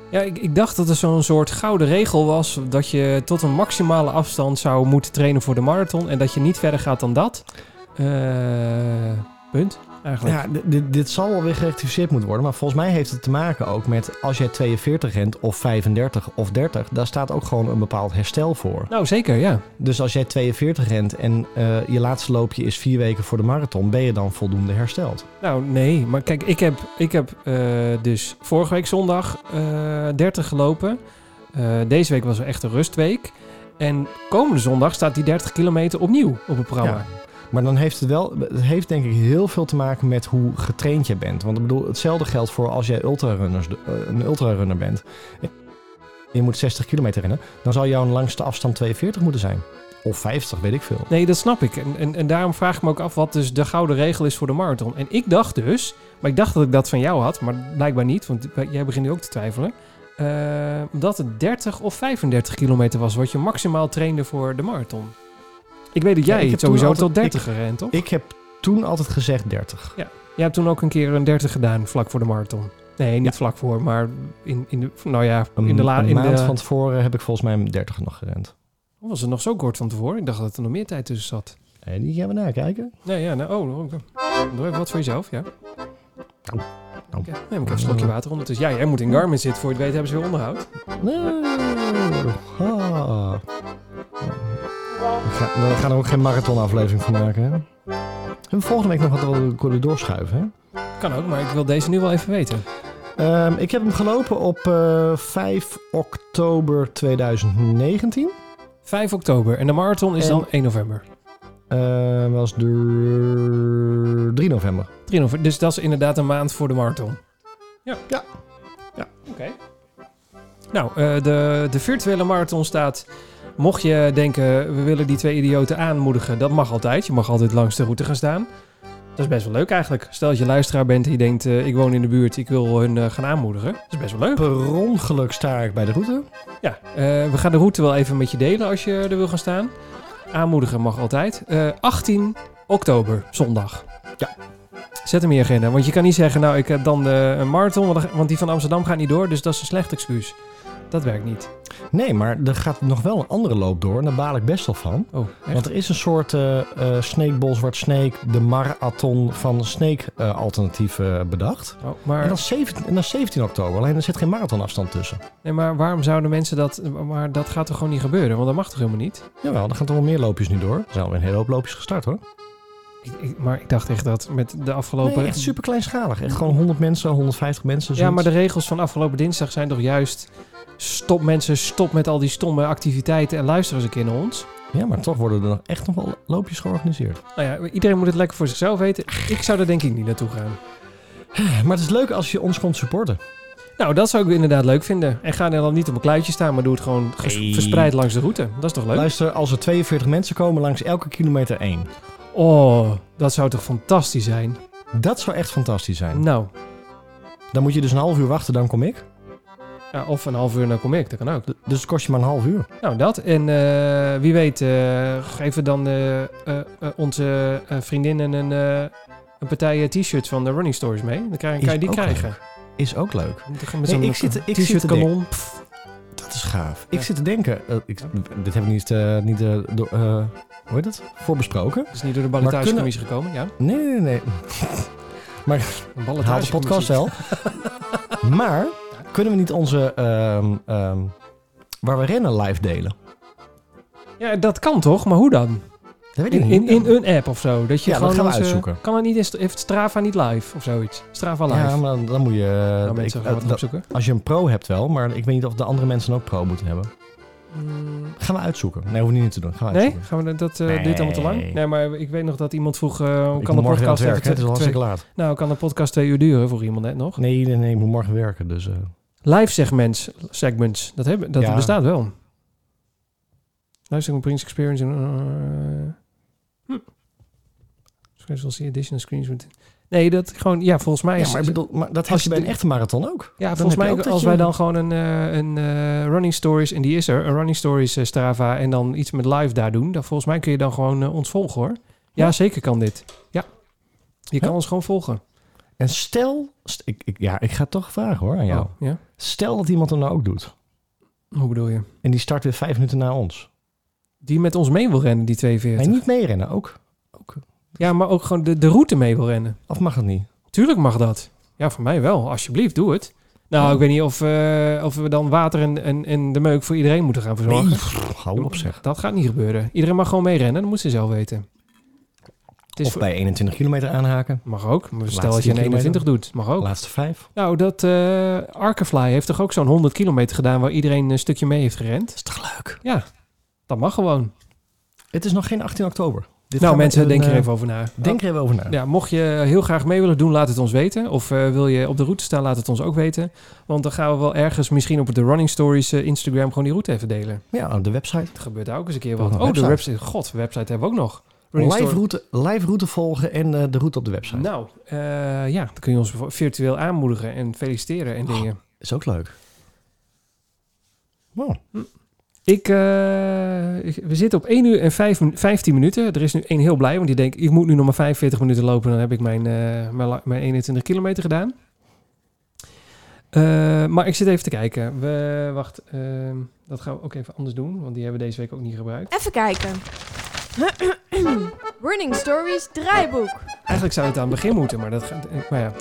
Ja, ik, ik dacht dat er zo'n soort gouden regel was... dat je tot een maximale afstand zou moeten trainen voor de marathon... en dat je niet verder gaat dan dat. Eh, punt, eigenlijk. Ja, dit, dit zal wel weer gerectificeerd moeten worden. Maar volgens mij heeft het te maken ook met als jij 42 rent of 35 of 30, daar staat ook gewoon een bepaald herstel voor. Nou, zeker, ja. Dus als jij 42 rent en eh, je laatste loopje is vier weken voor de marathon, ben je dan voldoende hersteld. Nou, nee. Maar kijk, ik heb, ik heb eh, dus vorige week zondag eh 30 gelopen. Eh, deze week was er echt een rustweek. En komende zondag staat die 30 kilometer opnieuw op het programma. Ja. Maar dan heeft het wel, het heeft denk ik heel veel te maken met hoe getraind je bent. Want ik bedoel, hetzelfde geldt voor als jij eh, een ultrarunner bent. En je moet 60 kilometer rennen, dan zal jouw langste afstand 42 moeten zijn. Of 50, weet ik veel. Nee, dat snap ik. En, en, en daarom vraag ik me ook af wat dus de gouden regel is voor de marathon. En ik dacht dus, maar ik dacht dat ik dat van jou had, maar blijkbaar niet, want jij begint nu ook te twijfelen. eh, dat het 30 of 35 kilometer was wat je maximaal trainde voor de marathon. Ik weet dat Ja, jij ik heb sowieso tot altijd- 30 gerend, toch? Ik heb toen altijd gezegd 30. Jij hebt toen ook een keer een 30 gedaan, vlak voor de marathon. Nee, niet Ja. vlak voor, maar in, in de, nou ja, Een, in de la, een in maand de, van tevoren heb ik volgens mij een 30 nog gerend. was het nog zo kort van tevoren? Ik dacht dat er nog meer tijd tussen zat. En die gaan we nakijken. Nee, ja, nou, oh, oh, doe even wat voor jezelf, ja. Nou, nou. Neem ik even een slokje water ondertussen. Ja, jij moet in Garmin zitten, voor je het weet hebben ze weer onderhoud. Nee. Ah. We, gaan, er ook geen marathonaflevering van maken, hè? En volgende week nog wat we kunnen doorschuiven, hè? Kan ook, maar ik wil deze nu wel even weten. Ehm, ik heb hem gelopen op eh 5 oktober 2019. 5 oktober en de marathon is En- dan 1 november. Eh was de 3 november. 3 november, dus dat is inderdaad een maand voor de marathon. Ja. Ja. Ja. Oké. Nou, eh, de, de virtuele marathon staat... Mocht je denken, we willen die twee idioten aanmoedigen, dat mag altijd. Je mag altijd langs de route gaan staan. Dat is best wel leuk eigenlijk. Stel dat je luisteraar bent en je denkt, eh, ik woon in de buurt, ik wil hun eh, gaan aanmoedigen. Dat is best wel leuk. Per ongeluk sta ik bij de route. Ja, eh, we gaan de route wel even met je delen als je er wil gaan staan. Aanmoedigen mag altijd. Eh, 18 oktober, zondag. Ja. Zet hem in je agenda, want je kan niet zeggen, nou ik heb dan de, een marathon, want die van Amsterdam gaat niet door, dus dat is een slecht excuus. Dat werkt niet. Nee, maar er gaat nog wel een andere loop door. En daar baal ik best wel van. Oh? Want er is een soort Snake Ball Zwart Snake, de marathon van Snake eh, alternatief bedacht. Oh, En maar, dat, is 17, en dat is 17 oktober, alleen er zit geen marathonafstand tussen. nee, maar waarom zouden mensen dat... Maar dat gaat toch gewoon niet gebeuren? Want dat mag toch helemaal niet? Jawel, er gaan toch wel meer loopjes nu door. Er zijn alweer een hele hoop loopjes gestart hoor. Ik, ik- maar ik dacht echt dat met de afgelopen... Nee, echt super kleinschalig. Echt gewoon 100 mensen, 150 mensen. Ja, maar de regels van afgelopen dinsdag zijn toch juist... Stop mensen, stop met al die stomme activiteiten en luister eens een keer naar ons. ja, maar toch worden er nog echt nog wel loopjes georganiseerd. Nou ja, iedereen moet het lekker voor zichzelf weten. Ik zou er denk ik niet naartoe gaan. Maar het is leuk als je ons komt supporten. Nou, dat zou ik inderdaad leuk vinden. En ga er dan niet op een kluitje staan, maar doe het gewoon Hey. verspreid langs de route. Dat is toch leuk? Luister, als er 42 mensen komen langs elke kilometer één. Oh, dat zou toch fantastisch zijn? Dat zou echt fantastisch zijn. Nou, Dan moet je dus een half uur wachten, dan kom ik. Ja, of een half uur, dan kom ik. Dat kan ook. Dus het kost je maar een half uur. Nou, dat. En eh, wie weet, eh, geven dan eh, onze vriendinnen een, een partij t-shirts van de Running Stories mee. Dan kan, kan je die krijgen. Is ook leuk. Met Nee, ik zit- ik zit t-shirt kanon. Dat is gaaf. Ja. Ik zit te denken. ik, dit heb ik niet, niet door, hoe heet het? Voorbesproken. Dat is niet door de Maar ballotagecommissie gekomen, ja. Nee, nee, nee. Maar Een haal de podcast wel. maar kunnen we niet onze... ehm, ehm, waar we rennen live delen? Ja, dat kan toch? Maar hoe dan? Dat weet ik In, niet. in, in een app of zo? Dat je Ja, dat gewoon gaan we uitzoeken. Kan het niet, in- heeft Strava niet live of zoiets? Strava live. Ja, maar dan moet je... nou, ik- mensen gaan eh, dat- opzoeken. als je een pro hebt wel, maar ik weet niet of de andere mensen ook pro moeten hebben. Mm, Gaan we uitzoeken. Nee, hoeven we niet te doen. Gaan we Nee? uitzoeken. Gaan we dat, dat eh, duurt allemaal te lang? Nee. Maar ik weet nog dat iemand vroeg... eh, Ik kan de podcast werken. Het is al hartstikke laat. Nou, kan de podcast twee uur duren? Vroeg iemand net nog. Nee, nee, nee, ik moet morgen werken. Dus, eh, Live segments, segments. Dat, hebben, dat Ja. bestaat wel. Live segment brings experience in... Uh, hm. Special see additional screens. Nee, dat gewoon... Ja, volgens mij ja, is... maar, ik bedoel, maar dat als je bij een echte marathon ook. Ja, Dan volgens mij ook als je- wij dan gewoon een, eh, een eh, running stories, en die is er, een running stories Strava en dan iets met live daar doen, dan volgens mij kun je dan gewoon ons volgen hoor. Ja, Ja? zeker kan dit. Ja. Je kan Ja? ons gewoon volgen. En stel, st- ik, ik, ja, ik ga toch vragen hoor aan jou. Oh, ja? Stel dat iemand hem nou ook doet. Hoe bedoel je? En die start weer vijf minuten na ons. Die met ons mee wil rennen, die 42. Nee, niet meerennen. Ook. ook. Ja, maar ook gewoon de, de route mee wil rennen. Of mag dat niet? Tuurlijk mag dat. Ja, voor mij wel. Alsjeblieft, doe het. Nou, ik weet niet of, eh, of we dan water en, en, en de meuk voor iedereen moeten gaan verzorgen. Nee, hou op zeg. Dat gaat niet gebeuren. Iedereen mag gewoon meerennen, dat moet ze zelf weten. Of bij 21 kilometer aanhaken. Mag ook. Maar Stel dat je een 10 kilometer. 21 doet. Mag ook. Laatste vijf. Nou, dat eh Arkefly heeft toch ook zo'n 100 kilometer gedaan... waar iedereen een stukje mee heeft gerend? Dat is toch leuk? Ja, dat mag gewoon. Het is nog geen 18 oktober. Dit nou mensen, een, denk er eh, even over na. Denk er even over na. Ja, mocht je heel graag mee willen doen, laat het ons weten. Of eh, wil je op de route staan, laat het ons ook weten. Want dan gaan we wel ergens misschien op de Running Stories Instagram... gewoon die route even delen. Ja, de website. Dat gebeurt daar ook eens een keer wat. Oh, de website. God, website hebben we ook nog. Live route, live route volgen en eh, de route op de website. Nou, eh, ja, dan kun je ons virtueel aanmoedigen en feliciteren en Oh. dingen. Is ook leuk. Wow. Ik, eh, ik- we zitten op 1 uur en 5, min- 15 minuten. Er is nu één heel blij, want die denkt... ik moet nu nog maar 45 minuten lopen... dan heb ik mijn, eh, mijn, mijn 21 kilometer gedaan. Eh, maar ik zit even te kijken. We, wacht, ehm, dat gaan we ook even anders doen... want die hebben we deze week ook niet gebruikt. Even kijken. Running Stories draaiboek. Eigenlijk zou het aan het begin moeten, maar dat gaat... eh, Maar ja.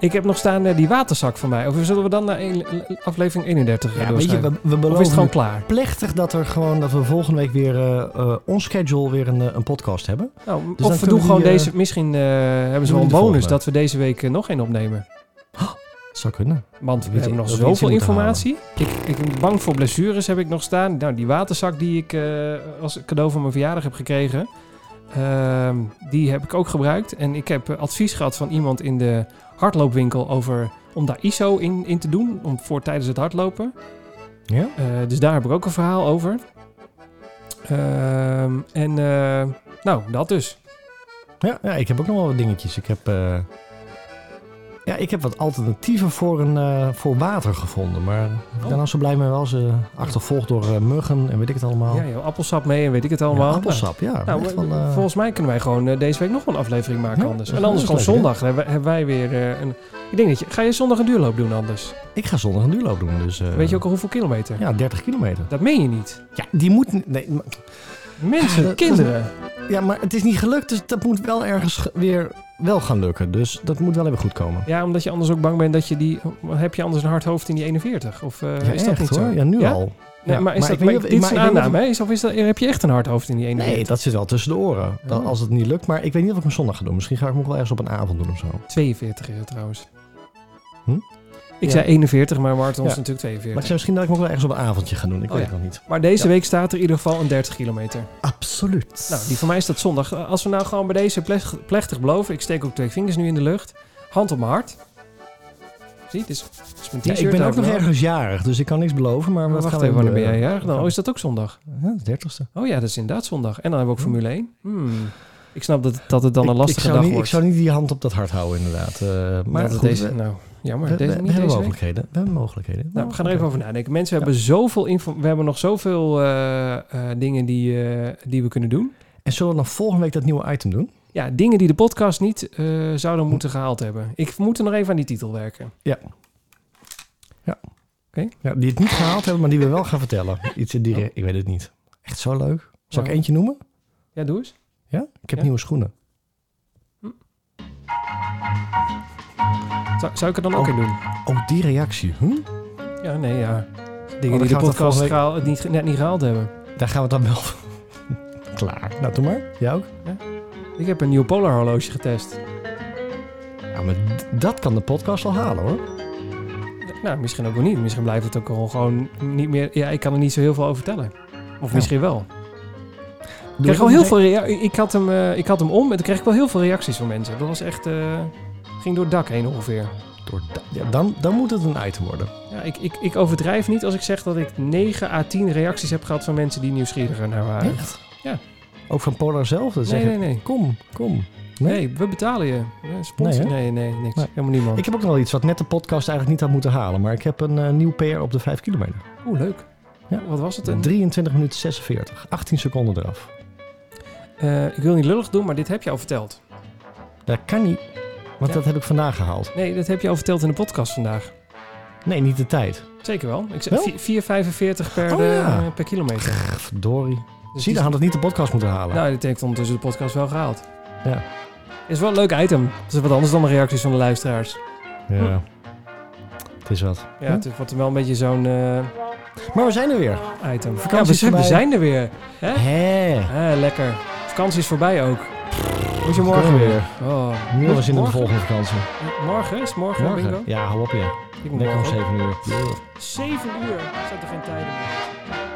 Ik heb nog staan eh, die waterzak van mij. Of zullen we dan naar een- aflevering 31 Ja, weet je, we, beloven is het gewoon klaar? plechtig dat, er gewoon, dat we volgende week weer eh eh on schedule weer een, een podcast hebben. Nou, dan of we doen we gewoon die, deze... Misschien eh, hebben ze wel we een bonus dat we deze week nog één opnemen. Dat zou kunnen. Want we Weet hebben nog dat we iets zoveel in moeten informatie. Ik, ik ben bang voor blessures heb ik nog staan. Nou, die waterzak die ik eh, als cadeau voor mijn verjaardag heb gekregen... ehm, die heb ik ook gebruikt. En ik heb eh, advies gehad van iemand in de hardloopwinkel... over om daar ISO in, in te doen. Om, voor tijdens het hardlopen. Ja? Eh, dus daar heb ik ook een verhaal over. Ehm, en eh, nou, dat dus. Ja, ja, ik heb ook nog wel wat dingetjes. Ik heb, eh, ja, ik heb wat alternatieven voor, een, eh, voor water gevonden. Maar ik ben Oh. nou zo blij mee wel. Ze achtervolgd door eh, muggen en weet ik het allemaal. Ja, joh, appelsap mee en weet ik het allemaal. Ja, appelsap, ja. Nou, nou, wel, eh, volgens mij kunnen wij gewoon deze week nog wel een aflevering maken Ja, anders. En anders gewoon leuk, zondag hebben, wij- hebben wij weer een... Ik denk dat je... Ga je zondag een duurloop doen anders? Ik ga zondag een duurloop doen. Dus, Weet je ook al hoeveel kilometer? Ja, 30 kilometer. Dat meen je niet. Ja, die moet... Nee, maar- Mensen, dat- kinderen. Ja, maar het is niet gelukt. Dus dat moet wel ergens ge- weer wel gaan lukken. Dus dat moet wel even goed komen. Ja, omdat je anders ook bang bent dat je die... Heb je anders een hard hoofd in die 41? Of eh, Ja, is dat niet hoor. zo? Ja, nu Ja? al. Nee, Ja, maar is maar dat, maar niet of- dit maar is een aanname, hè? Of is dat, heb je echt een hard hoofd in die 41? Nee, dat zit wel tussen de oren. Dat, Oh. Als het niet lukt. Maar ik weet niet of ik hem zondag ga doen. Misschien ga ik hem ook wel ergens op een avond doen of zo. 42 is het trouwens. Hm? Ik Ja. zei 41, maar marathon is Ja. natuurlijk Maar ik 42. zei misschien dat ik hem ook wel ergens op een avondje ga doen. Ik Oh, weet ja. het nog niet. Maar deze Ja. week staat er in ieder geval een 30 kilometer. Absoluut. Nou, die van mij is dat zondag. Als we nou gewoon bij deze plech- plechtig beloven... Ik steek ook twee vingers nu in de lucht. Hand op mijn hart. Zie, het is, het is mijn Ja, t-shirt. ik ben ook nog ergens jarig, dus ik kan niks beloven. Maar, Maar wat wacht gaan we even, wanneer ben jij jarig dan? Ja. Oh, is dat ook zondag? Ja, de dertigste. Oh ja, dat is inderdaad zondag. En dan hebben we ook Formule 1. Hmm. Ik snap dat, dat het dan een lastige ik dag niet, wordt. Ik zou niet die hand op dat hart houden, inderdaad. Eh, maar Dat het goed, deze, nou, jammer. we, deze, we- hebben deze week. mogelijkheden. We hebben mogelijkheden. Nou, we gaan er oké. even over nadenken. Mensen, hebben zoveel info, we hebben nog zoveel eh, eh, dingen die, eh, die we kunnen doen. En zullen we dan volgende week dat nieuwe item doen? Ja, dingen die de podcast niet zouden moeten gehaald hebben. Ik moet er nog even aan die titel werken. Ja, die het niet gehaald hebben, maar die we wel gaan vertellen. Iets in die... re- Ik weet het niet. Echt zo leuk. Zal ik Ja. eentje noemen? Ja, doe eens. Ja? Ik heb Ja. nieuwe schoenen. Zou, zou ik er dan ook Oh. in doen? Oh, die reactie. Hm? Ja, nee, ja. Dingen Oh, die de podcast volgende week- gehaal- niet, net niet gehaald hebben. Daar gaan we dan wel... Klaar. Nou, doe maar. Jij ook? Ik heb een nieuw Polar horloge getest. Ja, maar dat kan de podcast wel halen, hoor. Nou, misschien ook wel niet. Misschien blijft het ook al gewoon niet meer... Ja, ik kan er niet zo heel veel over vertellen. Of Ja. misschien wel. Ik kreeg wel heel veel ik, had hem, eh, ik had hem om en toen kreeg ik wel heel veel reacties van mensen. Dat was echt... eh, ging door het dak heen ongeveer. Door ja, dan, dan moet het een item worden. Ja, ik, ik, ik overdrijf niet als ik zeg dat ik 9 à 10 reacties heb gehad van mensen die nieuwsgieriger naar waren. Echt? Ja. Ook van Polar zelf? Dat Nee, zeggen, nee, nee. Kom, kom. Nee, we betalen je. Sponsor? Nee, Nee, nee, niks. Nee. Helemaal niemand. Ik heb ook nog wel iets wat net de podcast eigenlijk niet had moeten halen. Maar ik heb een eh, nieuw PR op de 5 kilometer. Oeh, leuk. Ja. Wat was het? Een, 23 minuten 46. 18 seconden eraf. Eh, ik wil niet lullig doen, maar dit heb je al verteld. Dat kan niet. Want Ja. dat heb ik vandaag gehaald. Nee, dat heb je al verteld in de podcast vandaag. Nee, niet de tijd. Zeker wel. Ik zeg Wel? vi- 4,45 per, Oh, ja. per kilometer. Verdorie. Dus Zie dan had het niet de podcast moeten halen. Nou, dit heeft ondertussen de podcast wel gehaald. Ja. Is wel een leuk item. Dat is wat anders dan de reacties van de luisteraars. Ja. Het is wat. Ja, Hm? het wordt wel een beetje zo'n eh, Maar we zijn er weer. item. Vakantie ja, we, zijn, we zijn er weer. Hè? Hé. Ah, lekker. Vakantie is voorbij ook. Moet je morgen weer? Oh. Nu was in de Morgen? volgende vakantie. Morgen? Is het morgen, bingo? Ja, hou op je. Ik moet Lekker om morgen 7 uur. ook. Zeven uur. Zet er geen tijden meer.